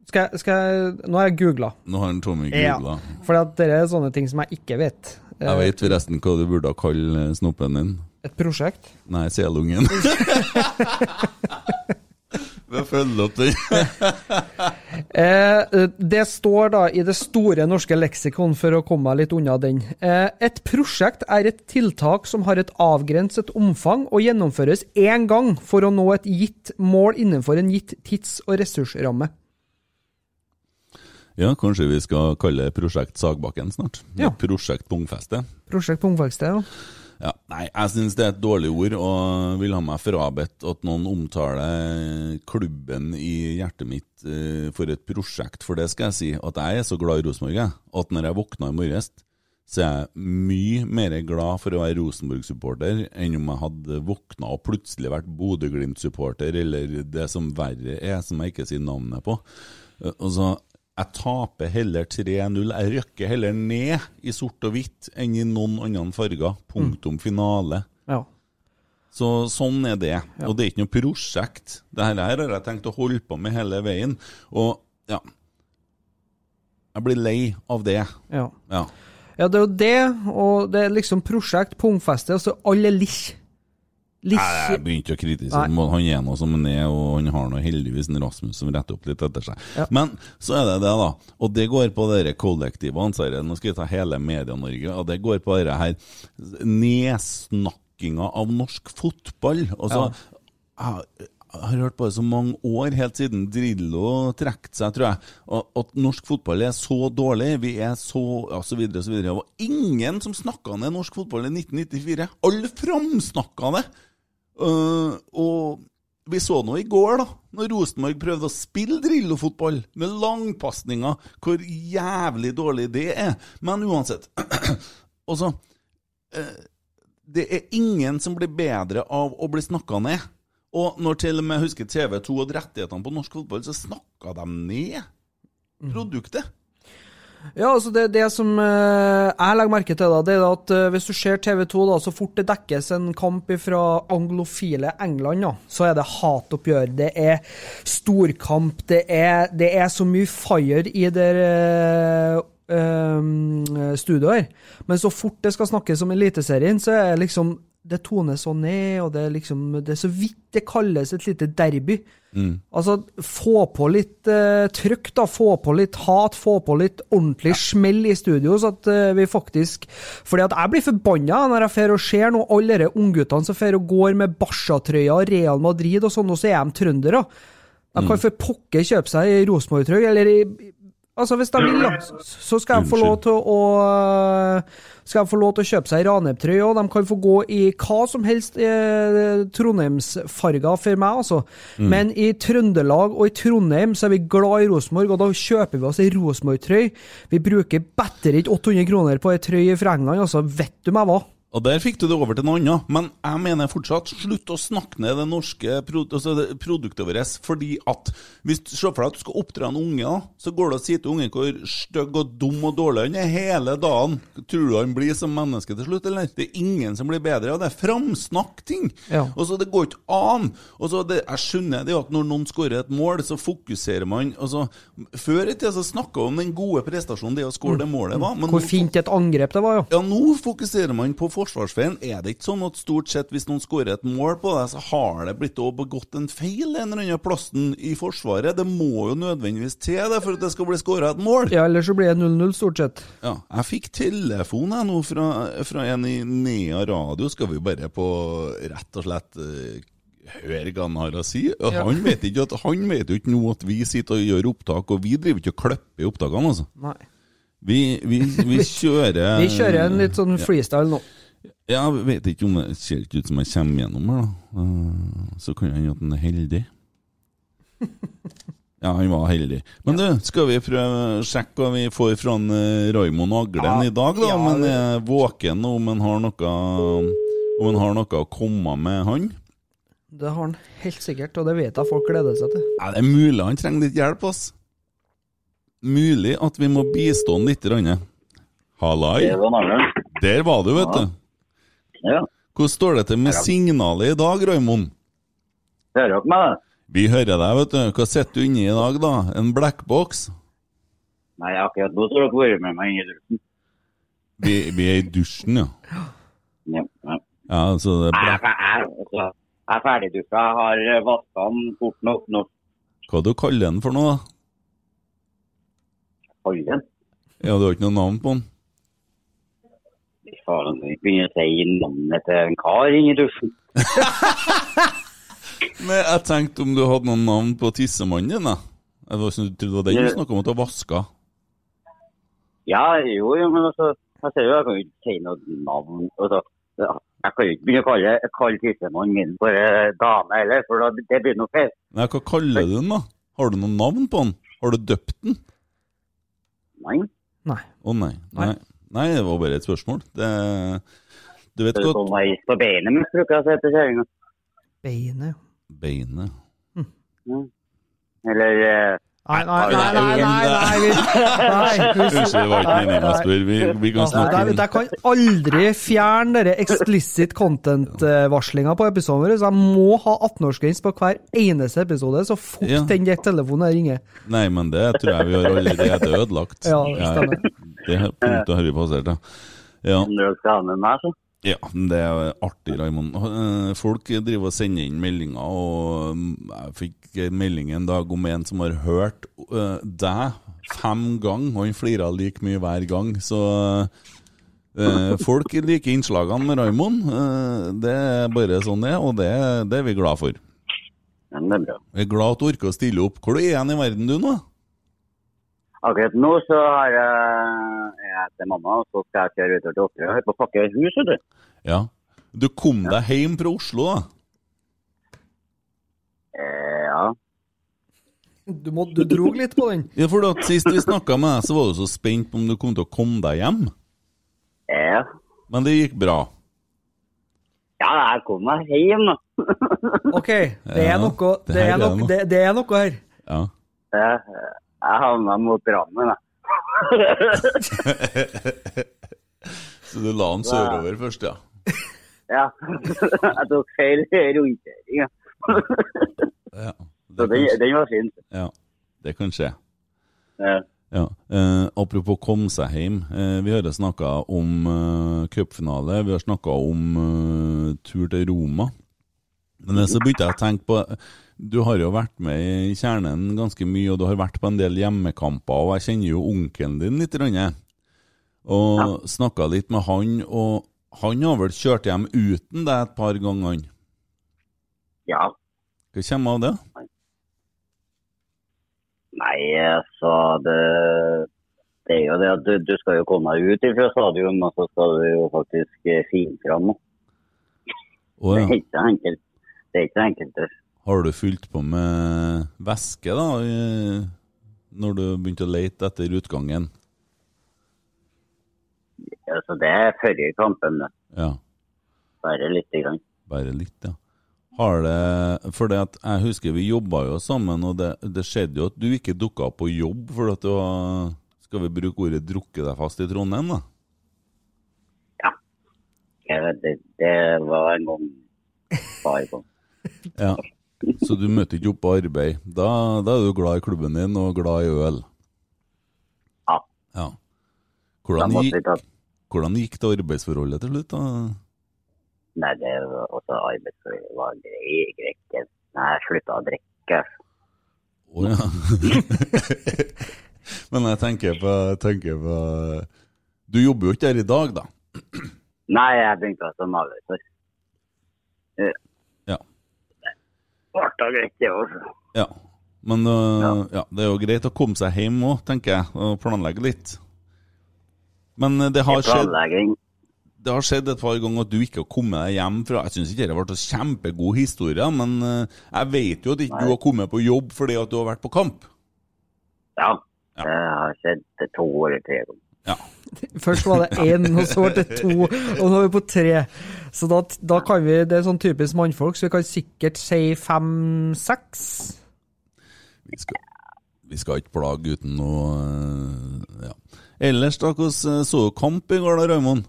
Skal jeg, skal jeg, nå har jeg googla. Nå har Tommy googla. Ja, for det er sånne ting som jeg ikke vet. Eh, Jeg vet forresten hva du burde kalle snoppen din. Et prosjekt? Nei, selungen. Vi følger opp den. Eh, det står da i det store norske leksikon, for å komme meg litt unna den. Eh, et prosjekt er et tiltak som har et avgrenset omfang og gjennomføres én gang for å nå et gitt mål innenfor en gitt tids- og ressursramme. Ja, kanskje vi skal kalle det Prosjekt Sagbakken snart? Ja. Prosjekt Pungfeste. Prosjekt Pungfeste, ja. Ja, nei, jeg syns det er et dårlig ord, og vil ha meg frabedt at noen omtaler klubben i hjertet mitt eh, for et prosjekt. For det skal jeg si, at jeg er så glad i Rosenborg, jeg, at når jeg våkna i morges, så er jeg mye mer glad for å være Rosenborg-supporter enn om jeg hadde våkna og plutselig vært Bodø-Glimt-supporter, eller det som verre er, som jeg ikke sier navnet på. Eh, Og så jeg taper heller 3-0. Jeg røkker heller ned i sort og hvitt enn i noen andre farger. Punktum finale. Ja. Så sånn er det. Og det er ikke noe prosjekt. Dette her har jeg tenkt å holde på med hele veien. Og ja Jeg blir lei av det. Ja. Ja. Ja, det er jo det, og det er liksom prosjekt, pungfeste, og så alle lich. Nei, Jeg begynte å kritisere ham. Han er nå som han er, og han har nå heldigvis en Rasmus som retter opp litt etter seg. Ja. Men så er det det, da. Og det går på det kollektive ansvaret. Nå skal vi ta hele Media-Norge, og det går på det her nedsnakkinga av norsk fotball. Altså, jeg, jeg har hørt på det så mange år, helt siden Drillo trakk seg, tror jeg, at, at norsk fotball er så dårlig, vi er så ja, så videre så videre. Det var ingen som snakka ned norsk fotball i 1994. Alle framsnakka det! Øh, og vi så nå i går, da, når Rosenborg prøvde å spille Drillo-fotball med langpasninger, hvor jævlig dårlig det er. Men uansett. Altså, så Det er ingen som blir bedre av å bli snakka ned. Og når til og med husker TV2 og rettighetene på norsk fotball, så snakka de ned produktet. Ja, altså det, det som eh, jeg legger merke til, da, det er at eh, hvis du ser TV2, da, så fort det dekkes en kamp fra anglofile England, da, så er det hatoppgjør. Det er storkamp. Det er, det er så mye fire i det uh, studioet her. Men så fort det skal snakkes om Eliteserien, så er det liksom det toner så ned, og det er liksom Det er så vidt det kalles et lite derby. Mm. Altså, få på litt uh, trøkk, da. Få på litt hat, få på litt ordentlig smell i studio, så at uh, vi faktisk Fordi at jeg blir forbanna når jeg fer og ser nå alle de ungguttene som fer og går med Barca-trøya, Real Madrid og sånn, og så er de trøndere. De kan Mm. for pokker kjøpe seg ei Rosenborg-trøye, eller i Altså, hvis de vil, da, så skal de få lov til å skal få lov til å kjøpe seg Ranheim-trøye, og de kan få gå i hva som helst eh, Trondheimsfarger for meg, altså. Mm. Men i Trøndelag og i Trondheim så er vi glad i Rosenborg, og da kjøper vi oss ei Rosenborg-trøye. Vi bruker bedre ikke 800 kroner på ei trøye fra England, altså. Vet du meg hva? Og der fikk du det over til noe annet. Men jeg mener fortsatt, slutt å snakke ned det norske produ altså produktet vårt. Fordi at hvis du ser for deg at du skal oppdra en unge, da, så går det å si til ungen hvor stygg og dum og dårlig han er hele dagen. Tror du han blir som menneske til slutt, eller? Det er ingen som blir bedre av det. Framsnakk ting! Ja. Og så Det går ikke an! Og så det, Jeg skjønner det at når noen skårer et mål, så fokuserer man altså, Før i tida så snakka vi om den gode prestasjonen det å skåre det målet var. men Hvor fint et angrep det var, ja. ja, nå fokuserer man på forsvarsveien. Er det ikke sånn at stort sett hvis noen skårer et mål på deg, så har det blitt begått en feil en eller annen plassen i Forsvaret? Det må jo nødvendigvis til det for at det skal bli skåra et mål. Ja, ellers så blir det 0-0, stort sett. Ja, jeg fikk telefon jeg nå fra, fra en i Nea Radio. Skal vi bare på rett og slett eh, høre hva han har å si? Ja. Han vet ikke at, han vet jo ikke nå at vi sitter og gjør opptak, og vi driver ikke og klipper i opptakene, altså. Nei. Vi, vi, vi kjører Vi kjører en litt sånn freestyle nå. Ja, jeg vet ikke om det ser ikke ut som jeg kommer gjennom her, da. Eh, Så kan hende at han er heldig. Ja, han var heldig. Men du, skal vi prøve sjekke hva vi får fra eh, Raymond Aglen Ja, i dag, da? ja, Om han er våken, og om han har noe Om han har noe å komme med, han? Det har han helt sikkert, og det vet jeg folk gleder seg til. Ja, det er mulig han trenger litt hjelp, ass. Mulig at vi må bistå han litt. Hallai. Det var navnet. Der var du, vet Ja. du. Ja. Hvordan står det til med signalet i dag, Raymond? Hører dere meg? Vi hører deg, vet du. Hva sitter du inni i dag, da? En blackbox? Nei, akkurat nå har dere vært med meg inn i dusjen. Vi, vi er i dusjen, ja. Ja, ja. Ja, så det er Jeg, black... jeg, altså, jeg er ferdigdusja. Jeg har vaska den fort nok nå. Hva du kaller den for noe, da? Kaller den. Ja, du har ikke noe navn på den? Faen, vi begynner å si navnet til en kar inn i dusjen. Men jeg tenkte om du hadde noen navn på tissemannen din, da. Jeg trodde det var den du snakka om at du vaska. Ja, jo, jo, men altså, jeg ser jo, jeg kan jo ikke si noe navn. Altså, jeg kan jo ikke begynne å kalle, kalle tissemannen min for dame heller, for da, det blir noe feil. Nei, hva kaller du den, da? Har du noe navn på den? Har du døpt den? Nei. Nei. Å nei. nei. Nei, det var bare et spørsmål. Det Du vet godt sånn veis på beinet mitt, bruker jeg å si til kjerringa. Beinet. Beinet. Eller eh, Nei, nei, nei, nei, nei, nei, vi, nei vi- Unnskyld, det var ikke meningen å spørre. Vi, vi kan snakke jeg kan aldri fjerne dere explicit content-varslinga på episoden vår, så jeg må ha 18-årsgrense på hver eneste episode, så fort Ja. den telefonen ringer. Nei, men det tror jeg vi har allerede ødelagt. Ja, det stemmer. det er punktet har vi passert, ja. ja. det er artig, Raymond. Eh, Folk driver og sender inn meldinger, og jeg fikk melding en dag om en som har hørt uh, deg fem ganger, og han flira like mye hver gang. Så uh, folk liker innslagene med Raymond. Uh, det er bare sånn det er, og det, det er vi glad for. Ja, det er bra. Vi er glad at du orker å stille opp. Hvor er du igjen i verden du nå? Akkurat nå så har jeg, jeg til mamma, og så skal jeg kjøre utover til Åkre. Jeg holder på pakke hus, vet du. Ja. Du kom deg hjem fra Oslo, da? Eh. Du, må, du drog litt på den. Ja, for at Sist vi snakka med deg, så var du så spent på om du kom til å komme deg hjem. Ja. Men det gikk bra. Ja, jeg kom meg hjem, da. OK, det er noe, det er er noe, noe. det, det er noe her. Ja. Jeg, jeg havna mot Drammen, jeg. Så du la han sørover først, ja? Ja. Jeg tok feil rundkjøring, ja. ja. Så det, det, var fint. Ja, det kan skje. Ja. Ja. Eh, apropos komme seg hjem. Eh, vi har snakka om eh, cupfinale. Vi har snakka om eh, tur til Roma. Men så begynte jeg å tenke på Du har jo vært med i kjernen ganske mye, og du har vært på en del hjemmekamper. Og jeg kjenner jo onkelen din litt. Rønne. Og snakka litt med han, og han har vel kjørt hjem uten deg et par ganger? ja. Hva kommer av det? Nei, altså det, det er jo det at du, du skal jo komme deg ut fra stadion, og så skal du jo faktisk eh, finne fram. Å, Det er ikke så enkelt. Det er ikke så enkelt. Har du fylt på med væske da, når du begynte å lete etter utgangen? Altså, det er forrige kampen, det. Ja, bare lite grann. bare litt, ja. Har det, for jeg husker vi jobba jo sammen, og det, det skjedde jo at du ikke dukka opp på jobb for at du var, skal vi bruke ordet, 'drukke deg fast i Trondheim, da? Vet, det, det var en gang bare kom. Ja. Så du møter ikke opp på arbeid. Da, da er du glad i klubben din og glad i øl? Ja. ja. Hvordan, gikk, hvordan gikk det arbeidsforholdet til slutt? da? Nei, det var også arbeidsforholdet i Grekken. Nei, jeg slutta å drikke. Å ja. Men jeg tenker på, tenker på Du jobber jo ikke der i dag, da? Nei, jeg begynte som avløser. Ja. Ble da greit, det også. Ja. Men uh, ja. det er jo greit å komme seg hjem òg, tenker jeg, og planlegge litt. Men det har skjedd. Det har skjedd et par ganger at du ikke har kommet deg hjem fra Jeg syns ikke det ble en kjempegod historie, men øh, jeg vet jo at ikke du har kommet på jobb fordi at du har vært på kamp. Ja. Det har skjedd to eller tre ganger. Ja. Først var det én, og så ble det to, og nå er vi på tre. Så da, da kan vi, det er sånn typisk mannfolk, så vi kan sikkert si fem-seks. Vi vi skal ikke plage uten noe øh, ja. Ellers, da, hvordan øh, så du kamp i går, da, Raymond?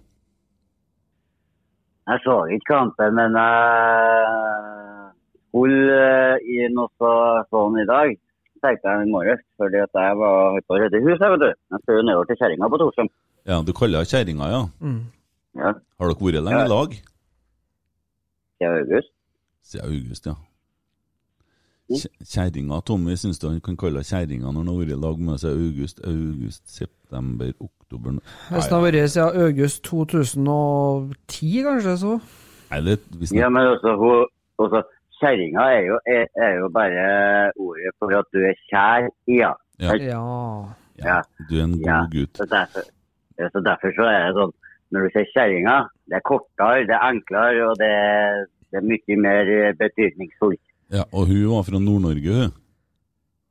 Jeg så ikke kampen, men jeg skulle eh, i noe sånn i dag. tenkte jeg i morges, fordi at jeg var på å rydde hus. Jeg, vet du. Jeg skulle jo nedover til kjerringa på Torshov. Ja, du kaller henne kjerringa, ja. Ja. Har dere vært lenge i lag? Siden august. Siden august, ja. Kj- Kjerringa, Tommy, syns du han kan kalle henne kjerringa når han har vært i lag med seg august, august, september, oktober Hvis det har vært siden august 2010, kanskje, så Nei, det, vi Ja, men også, hun, også kjerringa er, er, er jo bare ordet for at du er kjær i henne. Ja. Ja. Ja. du er en god Ja. gutt. Så derfor, ja, så derfor så er det sånn Når du sier kjerringa, det er kortere, det er enklere, og det, det er mye mer betydningsfullt. Ja, og hun var fra Nord-Norge, hun.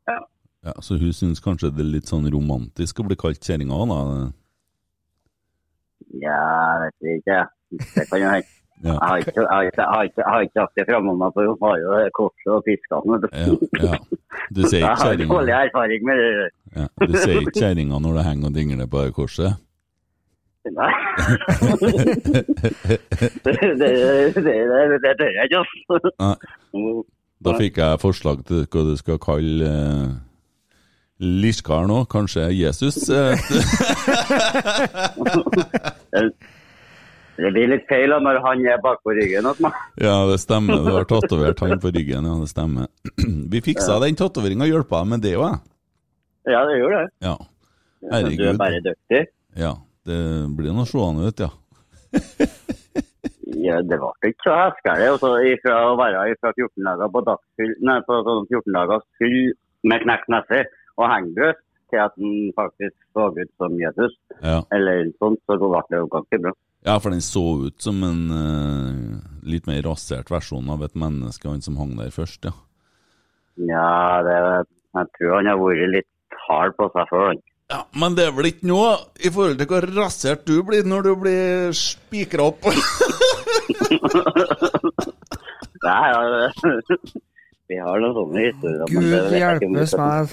Ja. Ja, Så hun syns kanskje det er litt sånn romantisk å bli kalt kjerringa, da. Ja, vet ikke. Det kan jo hende. Ja. Jeg har ikke, hatt det framme meg, for hun har jo korset og du. Ja, ja. Du sier ikke kjerringa dårlig erfaring med det. ja, Du sier ikke kjerringa når du henger og dingler på det korset? Nei. det, det, det, det, det tør jeg ikke, altså. Da fikk jeg forslag til hva du skal kalle eh, Liskar nå, kanskje Jesus? Eh, Det blir litt feil når han er bakpå ryggen ja, det stemmer. Du har tatovert han på ryggen, ja, det stemmer. Vi fiksa den tatoveringa, hjelpa deg med det òg, jeg. Ja, det gjorde det. Ja. Herregud. Du er bare dyktig. Ja. Det blir noe slående ut, ja. Ja, det ble ikke så heskelig. Og så ifra å være fra 14 dager på dagsfyll, nei, på sånn 14 dagers fyll med knekt nese og hengebrød, til at den faktisk så ut som Jesus, Ja. eller sånn, så ble det jo ganske bra. Ja, for den så ut som en uh, litt mer rasert versjon av et menneske, han som hang der først, ja. Ja, det, jeg tror han har vært litt hard på seg før, han. Ja, Men det er vel ikke noe i forhold til hvor rasert du blir når du blir spikra opp? Nei, ja, vi har noen sånne historier. Gud hjelpes meg.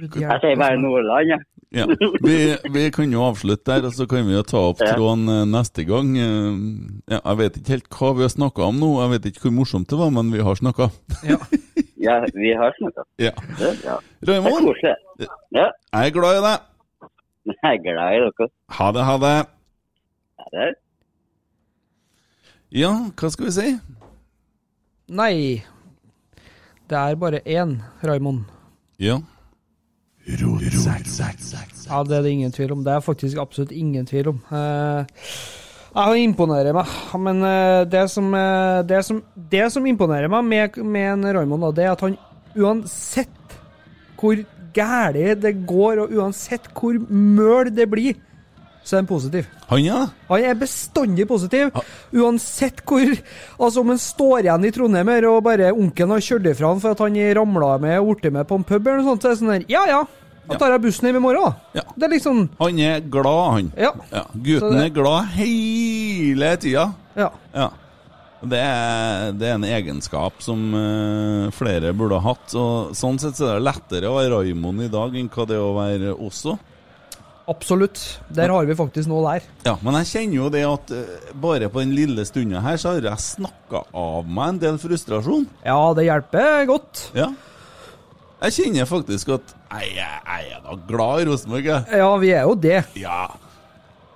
Jeg sier bare Nordland, jeg. Ja, vi, vi kan jo avslutte der, og så kan vi jo ta opp tråden eh, neste gang. Eh, Ja, jeg vet ikke helt hva vi har snakka om nå, jeg vet ikke hvor morsomt det var, men vi har snakka. Ja, vi har snakket. Ja. ja. er Det er koselig. Ja, Jeg er glad i deg. jeg er glad i dere. Ha det, ha det. Ja, det Ja, hva skal vi si? Nei. Det er bare én, Raymond. Ja. Ja, det er det ingen tvil om. Det er faktisk absolutt ingen tvil om. Eh, jeg imponerer meg, men eh, det som, eh, det som, det som imponerer meg med, med en Raymond, det er at han uansett hvor gæli det går, og uansett hvor møl det blir, så er han positiv. Han, ja? Han er bestandig positiv. Uansett hvor Altså, om han står igjen i Trondheim og bare onkelen har kjørt ifra han for at han ramla med og blitt med på en pub, eller noe sånt, så er det sånn der Ja ja, da tar jeg bussen hjem i morgen, da. Det er liksom Han er glad, han. Ja. Gutten det- er glad hele tida. Ja. Det er, det er en egenskap som uh, flere burde ha hatt. Og sånn sett så er det lettere å være Raymond i dag enn hva det er å være også. Absolutt. Der har vi faktisk noe der. Ja, men jeg kjenner jo det at uh, bare på den lille stunda her, så har jeg snakka av meg en del frustrasjon. Ja, det hjelper godt. Ja. Jeg kjenner faktisk at jeg, jeg, jeg er da glad i Rosenborg, jeg. Ja, vi er jo det. Ja.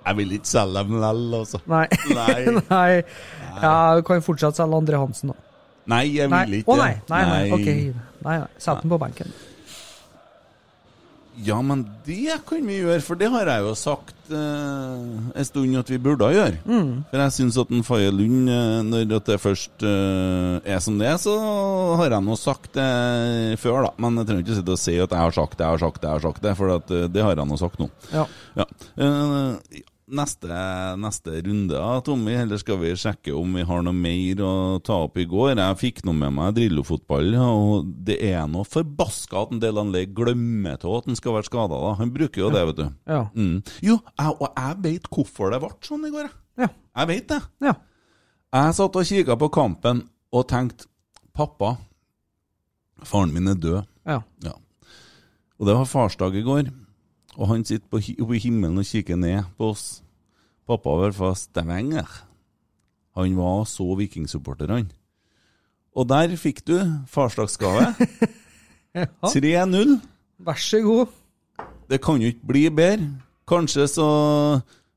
Jeg vil ikke selge dem likevel, altså. Nei. Nei. nei. Ja, du kan fortsatt selge Andre Hansen, da. Nei, jeg Nei. vil ikke Å nei. Nei, nei. Nei. Ok. Nei, nei. Sett den på benken. Ja, men det kan vi gjøre, for det har jeg jo sagt eh, en stund at vi burde gjøre. Mm. For jeg syns at en Faye Lund, eh, når det først eh, er som det er, så har jeg nå sagt det før, da. Men jeg trenger ikke sitte og si at jeg har sagt det, jeg har sagt det, jeg har sagt det, for at, eh, det har jeg nå sagt nå. Ja. Ja. Neste, neste runde, Tommy, eller skal vi sjekke om vi har noe mer å ta opp i går? Jeg fikk noe med meg Drillo-fotball, og det er noe forbaska at en del anlegg glemmer til at han skal være skada. Han bruker jo det, vet du. Ja. Mm. Jo, jeg, og jeg vet hvorfor det ble sånn i går. Ja. Jeg vet det. Ja. Jeg satt og kikka på kampen og tenkte Pappa, faren min er død. Ja. Og det var farsdag i går, og han sitter på, oppe i himmelen og kikker ned på oss. Pappa var fra Stavanger. Han var så vikingsupporter, han. Og der fikk du farsdagsgave. 3-0. Vær så god. Det kan jo ikke bli bedre. Kanskje så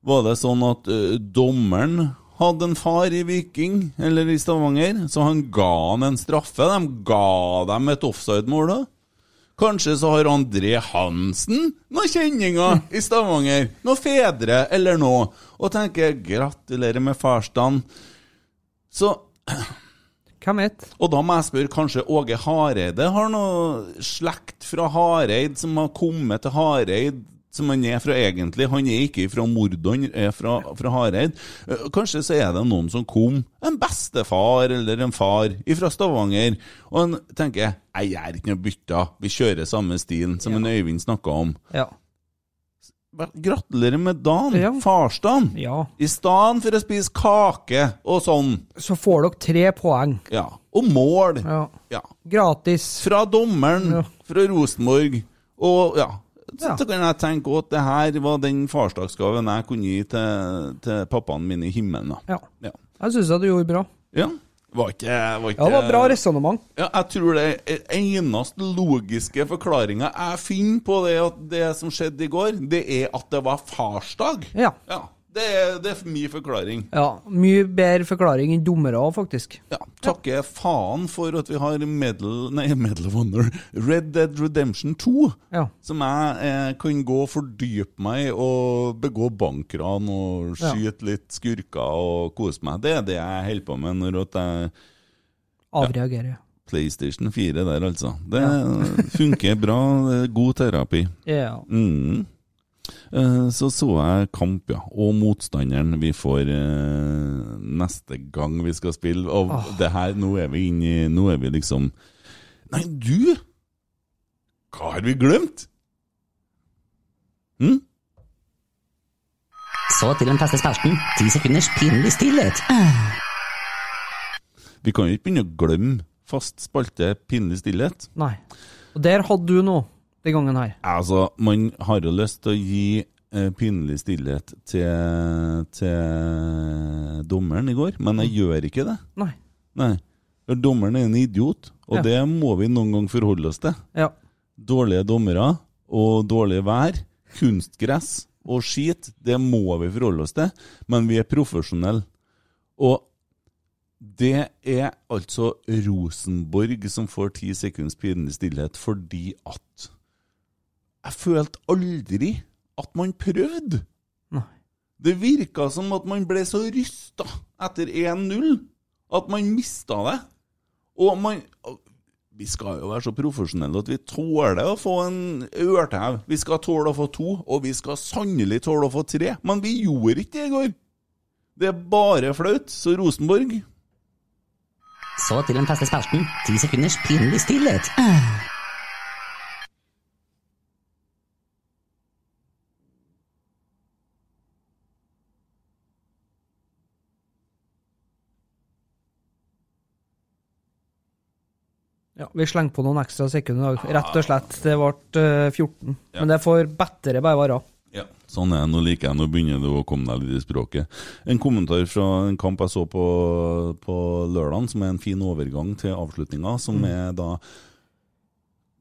var det sånn at ø, dommeren hadde en far i Viking, eller i Stavanger, så han ga han en straffe. De ga dem et offside-mål da. Kanskje så har André Hansen noen kjenninger i Stavanger. Noen fedre eller noe. Og tenker gratulerer med farsdagen. Så Hvem vet? og da må jeg spørre, kanskje Åge Hareide har noe slekt fra Hareid som har kommet til Hareid, som han er fra egentlig. Han er ikke fra Mordon, er fra, fra Hareid. Eh, Kanskje så er det noen som kom, en bestefar eller en far fra Stavanger, og han tenker jeg gjør ikke noe bytta, vi kjører samme stilen som en Øyvind snakka om. Ja. Gratulerer med dagen, Ja. farsdagen. Ja. I stedet for å spise kake og sånn. Så får dere tre poeng. Ja. Og mål. Ja. Ja. Gratis. Fra dommeren, fra Rosenborg. Og ja, så, Ja. så kan jeg tenke at det her var den farsdagsgaven jeg kunne gi til, til pappaen min i himmelen. Ja. Ja. Jeg syns du gjorde bra. Ja. Var ikke, var ikke Ja, det var bra resonnement. Ja, jeg tror det er eneste logiske forklaringa jeg finner på det, at det som skjedde i går, det er at det var farsdag. Ja. Ja. Det er, det er mye forklaring. Ja, Mye bedre forklaring enn dommere òg, faktisk. Ja, Takke faen for at vi har Medal, nei, Medal of Honor Red Dead Redemption 2. Ja. Som jeg eh, kan gå og fordype meg og begå bankran og Ja. skyte litt skurker og kose meg. Det er det jeg holder på med når at jeg Avreagerer. PlayStation 4 der, altså. Det funker bra. God terapi. Ja. Mm. Eh, Så så jeg kamp, ja. Og motstanderen vi får eh, neste gang vi skal spille. Og oh. det her, nå er vi inne i Nå er vi liksom Nei, du! Hva har vi glemt? Hm? Så til den faste spalten. Ti sekunders pinlig stillhet. Vi kan jo ikke begynne å glemme fast spalte pinlig stillhet. Nei. Og der hadde du noe den gangen her. Altså, man har jo lyst til å gi eh, pinlig stillhet til, til dommeren i går, men jeg gjør ikke det. Nei. Nei. For Dommeren er en idiot, og Ja. det må vi noen gang forholde oss til. Ja. Dårlige dommere og dårlig vær, kunstgress og skit, det må vi forholde oss til, men vi er profesjonelle. Og det er altså Rosenborg som får ti sekunds pinlig stillhet fordi at Jeg følte aldri at man prøvde. Nei. Det virka som at man ble så rysta etter 1-0 at man mista det. Og man Vi skal jo være så profesjonelle at vi tåler å få en ørtev. Vi skal tåle å få to, og vi skal sannelig tåle å få tre. Men vi gjorde ikke det i går. Det er bare flaut. Så Rosenborg Så til den feste spelten. Ti sekunders pinlig stillhet. Ja, Vi slenger på noen ekstra sekunder i dag, rett og slett. Det ble eh, 14. Ja. Men det får bedre bare være. Ja, sånn er det. Nå liker jeg, nå begynner det å komme deg litt i språket. En kommentar fra en kamp jeg så på, på lørdagen, som er en fin overgang til avslutninga, som Mm. er da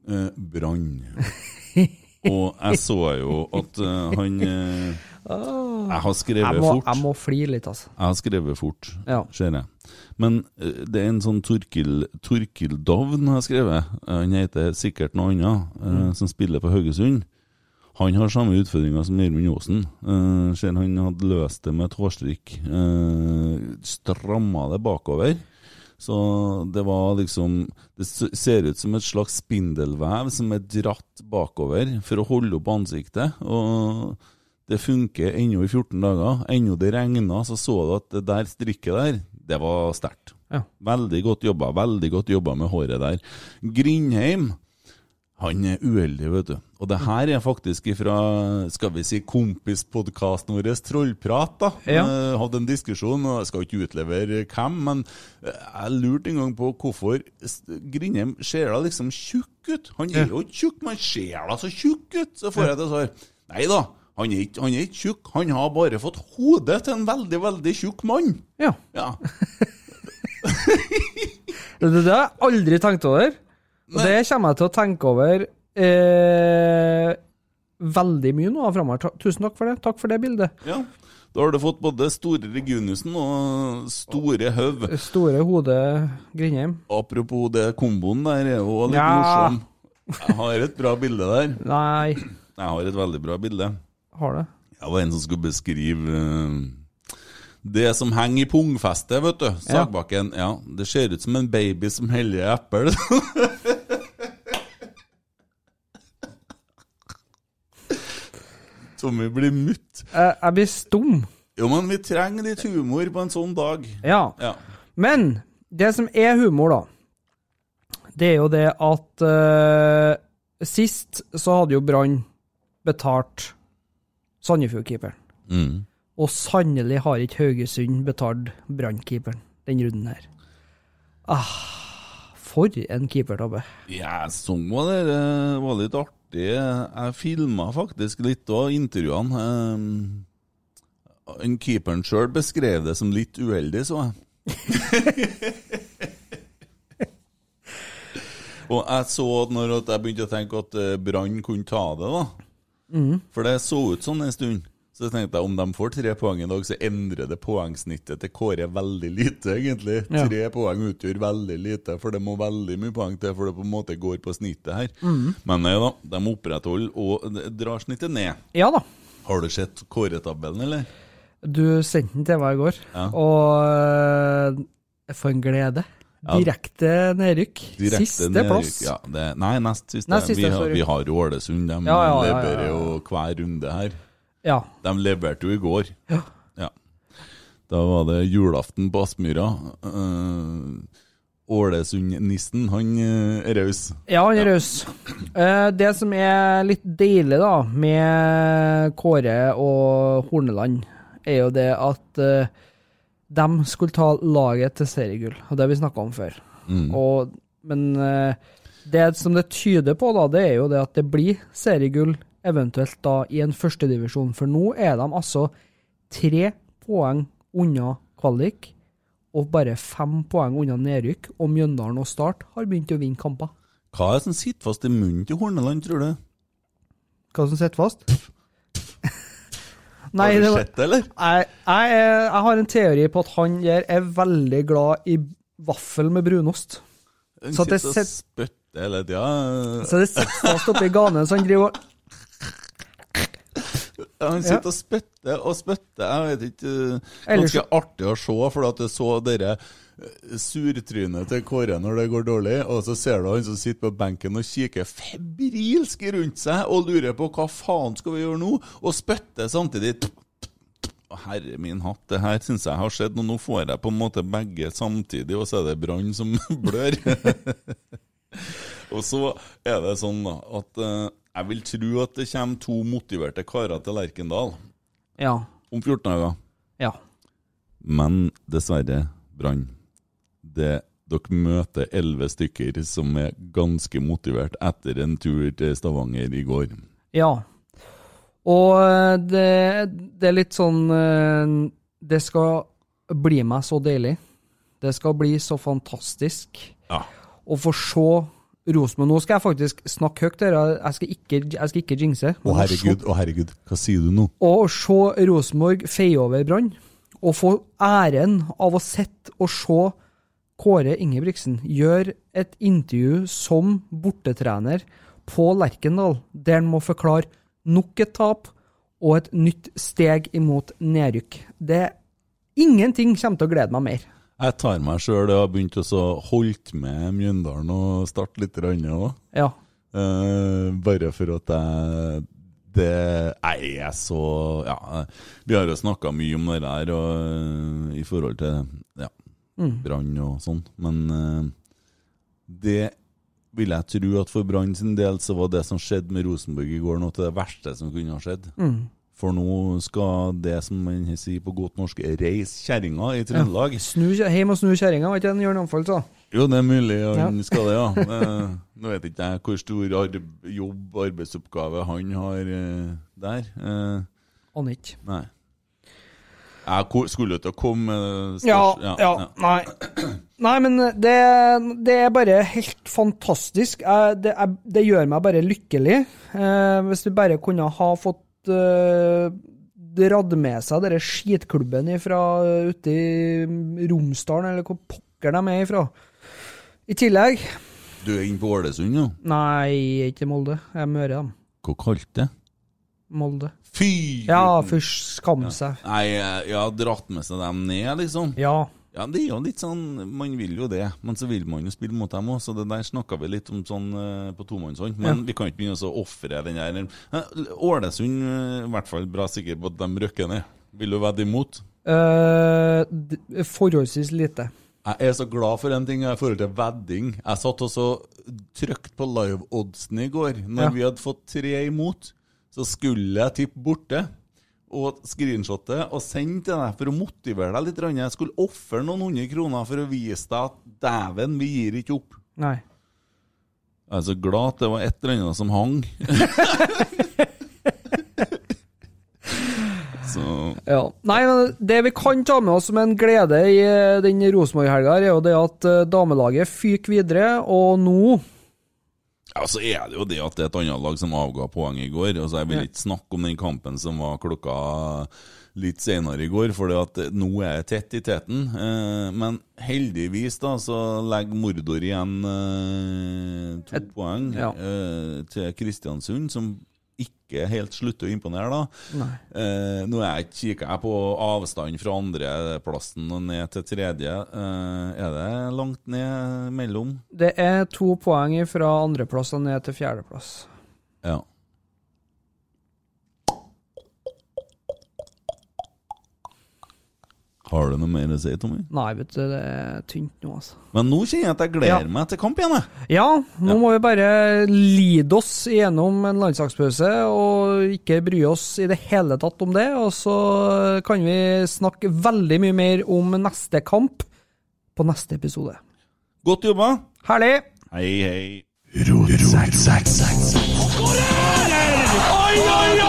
eh, Brann. Og jeg så jo at uh, han uh, Jeg har skrevet jeg må, fort. Jeg må flire litt, altså. Jeg har skrevet fort, Ja. ser jeg. Men uh, det er en sånn Torkil, Torkil Dovn har skrevet. Han heter sikkert noe annet, Mm. som spiller på Haugesund. Han har samme utfordringer som Gjermund Aasen. Uh, ser han hadde løst det med et hårstrikk. Uh, Stramma det bakover. Så det var liksom Det ser ut som et slags spindelvev som er dratt bakover for å holde opp ansiktet. Og det funker ennå i 14 dager. Ennå det regna, så så du at det der strikket der, det var sterkt. Ja. Veldig godt jobba. Veldig godt jobba med håret der. Grindheim han er uheldig, vet du. Og det her er faktisk fra skal vi si, kompispodkasten vår Trollprat, da. Ja. Eh, hadde en diskusjon, og jeg skal ikke utlevere hvem, men eh, jeg lurte en gang på hvorfor Grindheim ser da liksom tjukk ut. Han er jo ikke tjukk, men ser da så tjukk ut! Så får jeg til svar. Nei da, han er ikke, han er ikke tjukk, han har bare fått hodet til en veldig, veldig tjukk mann. Ja. Ja. Det, det, det har jeg aldri tenkt over. Og det kommer jeg til å tenke over eh, veldig mye nå framover. Tusen takk for det. Takk for det bildet. ja. Da har du fått både store Regunussen og store Høv. Store hode Grindheim. Apropos det komboen der, er jo litt Ja. morsom. Jeg har et bra bilde der. Nei, Jeg har et veldig bra bilde. har du? Jeg var en som skulle beskrive eh, det som henger i pungfestet, vet du. Sagbakken. Ja, det ser ut som en baby som heller eple. Tommy blir mutt. Jeg, jeg blir stum. Jo, men vi trenger litt humor på en sånn dag. Ja. Ja. Men det som er humor, da, det er jo det at uh, Sist så hadde jo Brann betalt Sandefjord-keeperen. Mm. Og sannelig har ikke Haugesund betalt Brann-keeperen den runden her. Ah, for en keepertabbe. Ja, sånn var det. Det var litt artig. Jeg filma faktisk litt av intervjuene. Um, keeperen sjøl beskrev det som litt uheldig, så jeg. Og jeg så at når jeg begynte å tenke at eh, Brann kunne ta det, da. Mhm. For det så ut sånn en stund. Så tenkte jeg om de får tre poeng i dag, så endrer det poengsnittet til Kåre veldig lite, egentlig. Ja. Tre poeng utgjør veldig lite, for det må veldig mye poeng til, for det på en måte går på snittet her. Mm. Men nei da, de opprettholder og d- drar snittet ned. Ja da. Har du sett Kåre-tabellen, eller? Du sendte den til meg i går, Ja. og øh, for en glede. Direkte nedrykk. Direkte Siste nedrykk, plass. Ja, det, nei, nest siste. Nest siste, vi, har, vi har Ålesund, de ja, leverer jo hver runde her. Ja. De leverte jo i går. Ja. Ja. Da var det julaften på Aspmyra. Uh, Ålesund-nissen, han eh, er raus. Ja, han er raus. Eh, det som er litt deilig da, med Kåre og Horneland, er jo det at de skulle ta laget til seriegull, og det har vi snakka om før. Mm. Og, men det som det tyder på, da, det er jo det at det blir seriegull eventuelt da i en førstedivisjon, for nå er de altså tre poeng unna kvalik. Og bare fem poeng unna nedrykk, og Mjøndalen og Start har begynt å vinne kamper. Hva er det som sitter fast i munnen til Horneland, tror du? Hva som sitter fast? Nei, Har du sett det, eller? Jeg, jeg, er- jeg har en teori på at han der er veldig glad i vaffel med brunost. Han Så det sitter og spytter hele tida. så det sitter fast oppi ganen, så han driver og Han sitter og spytter og spytter. Jeg vet ikke eh, Ganske artig å se, for at jeg så dere eh, surtrynet til Kåre når det går dårlig, og så ser du han som sitter på benken og kikker febrilsk rundt seg og lurer på hva faen skal vi gjøre nå, og spytter samtidig. Herre min hatt, det her syns jeg har skjedd, og nå får jeg på en måte begge samtidig, og så er det Brann som blør. og så er det sånn da, at eh, jeg vil tro at det kommer to motiverte karer til Lerkendal Ja. om 14 dager. Ja. Men dessverre, Brann. Det Dere møter elleve stykker som er ganske motivert etter en tur til Stavanger i går. Ja. Og eh, det, det er litt sånn eh, Det skal bli meg så deilig. Det skal bli så fantastisk Ja. å få se Rosenborg. Nå skal jeg faktisk snakke høyt, dere. Jeg skal ikke, jeg skal ikke jinxe. Å herregud, å herregud, hva sier du nå? Å se Rosenborg feie over Brann, og få æren av å sitte og se Kåre Ingebrigtsen gjøre et intervju som bortetrener på Lerkendal, der han må forklare nok et tap og et nytt steg imot nedrykk. Det Ingenting kommer til å glede meg mer. Jeg tar meg sjøl og har begynt å holde med Mjøndalen og starte litt òg. Ja. Uh, bare for at jeg det er så Ja, vi har jo snakka mye om det der og, eh, i forhold til ja, Mm. Brann og sånn, men uh, det vil jeg tro at for Brann sin del så var det som skjedde med Rosenborg i går, noe til det verste som kunne ha skjedd. Mm. For nå skal det som man sier på godt norsk, reise kjerringa i Trøndelag. Ja. Snu, hjem og snu kjerringa, var ikke det Jørn Amfold sa? Jo, det er mulig han Ja. skal det, ja. Eh, Nå vet ikke jeg hvor stor arb jobb, arbeidsoppgave, han har eh, der. Eh, Aner ikke. nei. Jeg skulle til å komme Ja, størst- ja, nei. Nei, men det, det er bare helt fantastisk. Jeg, det, jeg, det gjør meg bare lykkelig. Eh, hvis vi bare kunne ha fått eh, dratt med seg denne skitklubben fra ute i Romsdalen, eller hvor pokker de er ifra. I tillegg Du er inne på Ålesund, nå? Nei, ikke Molde. Jeg er Møre, dem. Hva kalte det? Molde. Fy! Ja, først skam seg. Nei, jeg har dratt med seg dem ned, liksom. Ja. Ja, det er jo litt sånn Man vil jo det, men så vil man jo spille mot dem òg, så det der snakka vi litt om sånn eh, på tomannshånd. Men Ja. vi kan ikke begynne å ofre den der Eh, Ålesund eh, i hvert fall bra sikker på at de røkker ned. Vil du vedde imot? Uh, forholdsvis lite. Jeg er så glad for en ting i forhold til vedding. Jeg satt også trykt på live-oddsen i går. Når Ja. vi hadde fått tre imot, så skulle jeg tippe borte. Og screenshotte og sende til deg for å motivere deg litt. Jeg skulle ofre noen hundre kroner for å vise deg at dæven, vi gir ikke opp. Nei. Jeg er så glad at det var et eller annet som hang. så Ja. Nei, men det vi kan ta med oss som en glede i eh, den Rosenborg-helga, er jo det at eh, damelaget fyker videre, og nå Ja, så er det jo det at det er et annet lag som avga poeng i går. Altså, Jeg vil ikke snakke om den kampen som var klokka litt senere i går, for nå er det tett i teten. Eh, men heldigvis da, så legger Mordor igjen eh, to poeng ja. eh, til Kristiansund, som ikke helt slutter å imponere, da. Eh, nå er jeg kikker jeg på avstand fra andreplassen og ned til tredje. Eh, er det langt ned mellom? Det er to poeng fra andreplass og ned til fjerdeplass. Ja. Har du noe mer å si, Tommy? Nei, vet du, det er tynt nå, altså. Men nå kjenner jeg at jeg gleder Ja. meg til kamp igjen. jeg. Ja, nå må vi bare lide oss gjennom en landslagspause og ikke bry oss i det hele tatt om det. Og så kan vi snakke veldig mye mer om neste kamp på neste episode. Godt jobba. Herlig! Hei, hei. Oi, oi, oi, oi,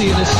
Se det synet!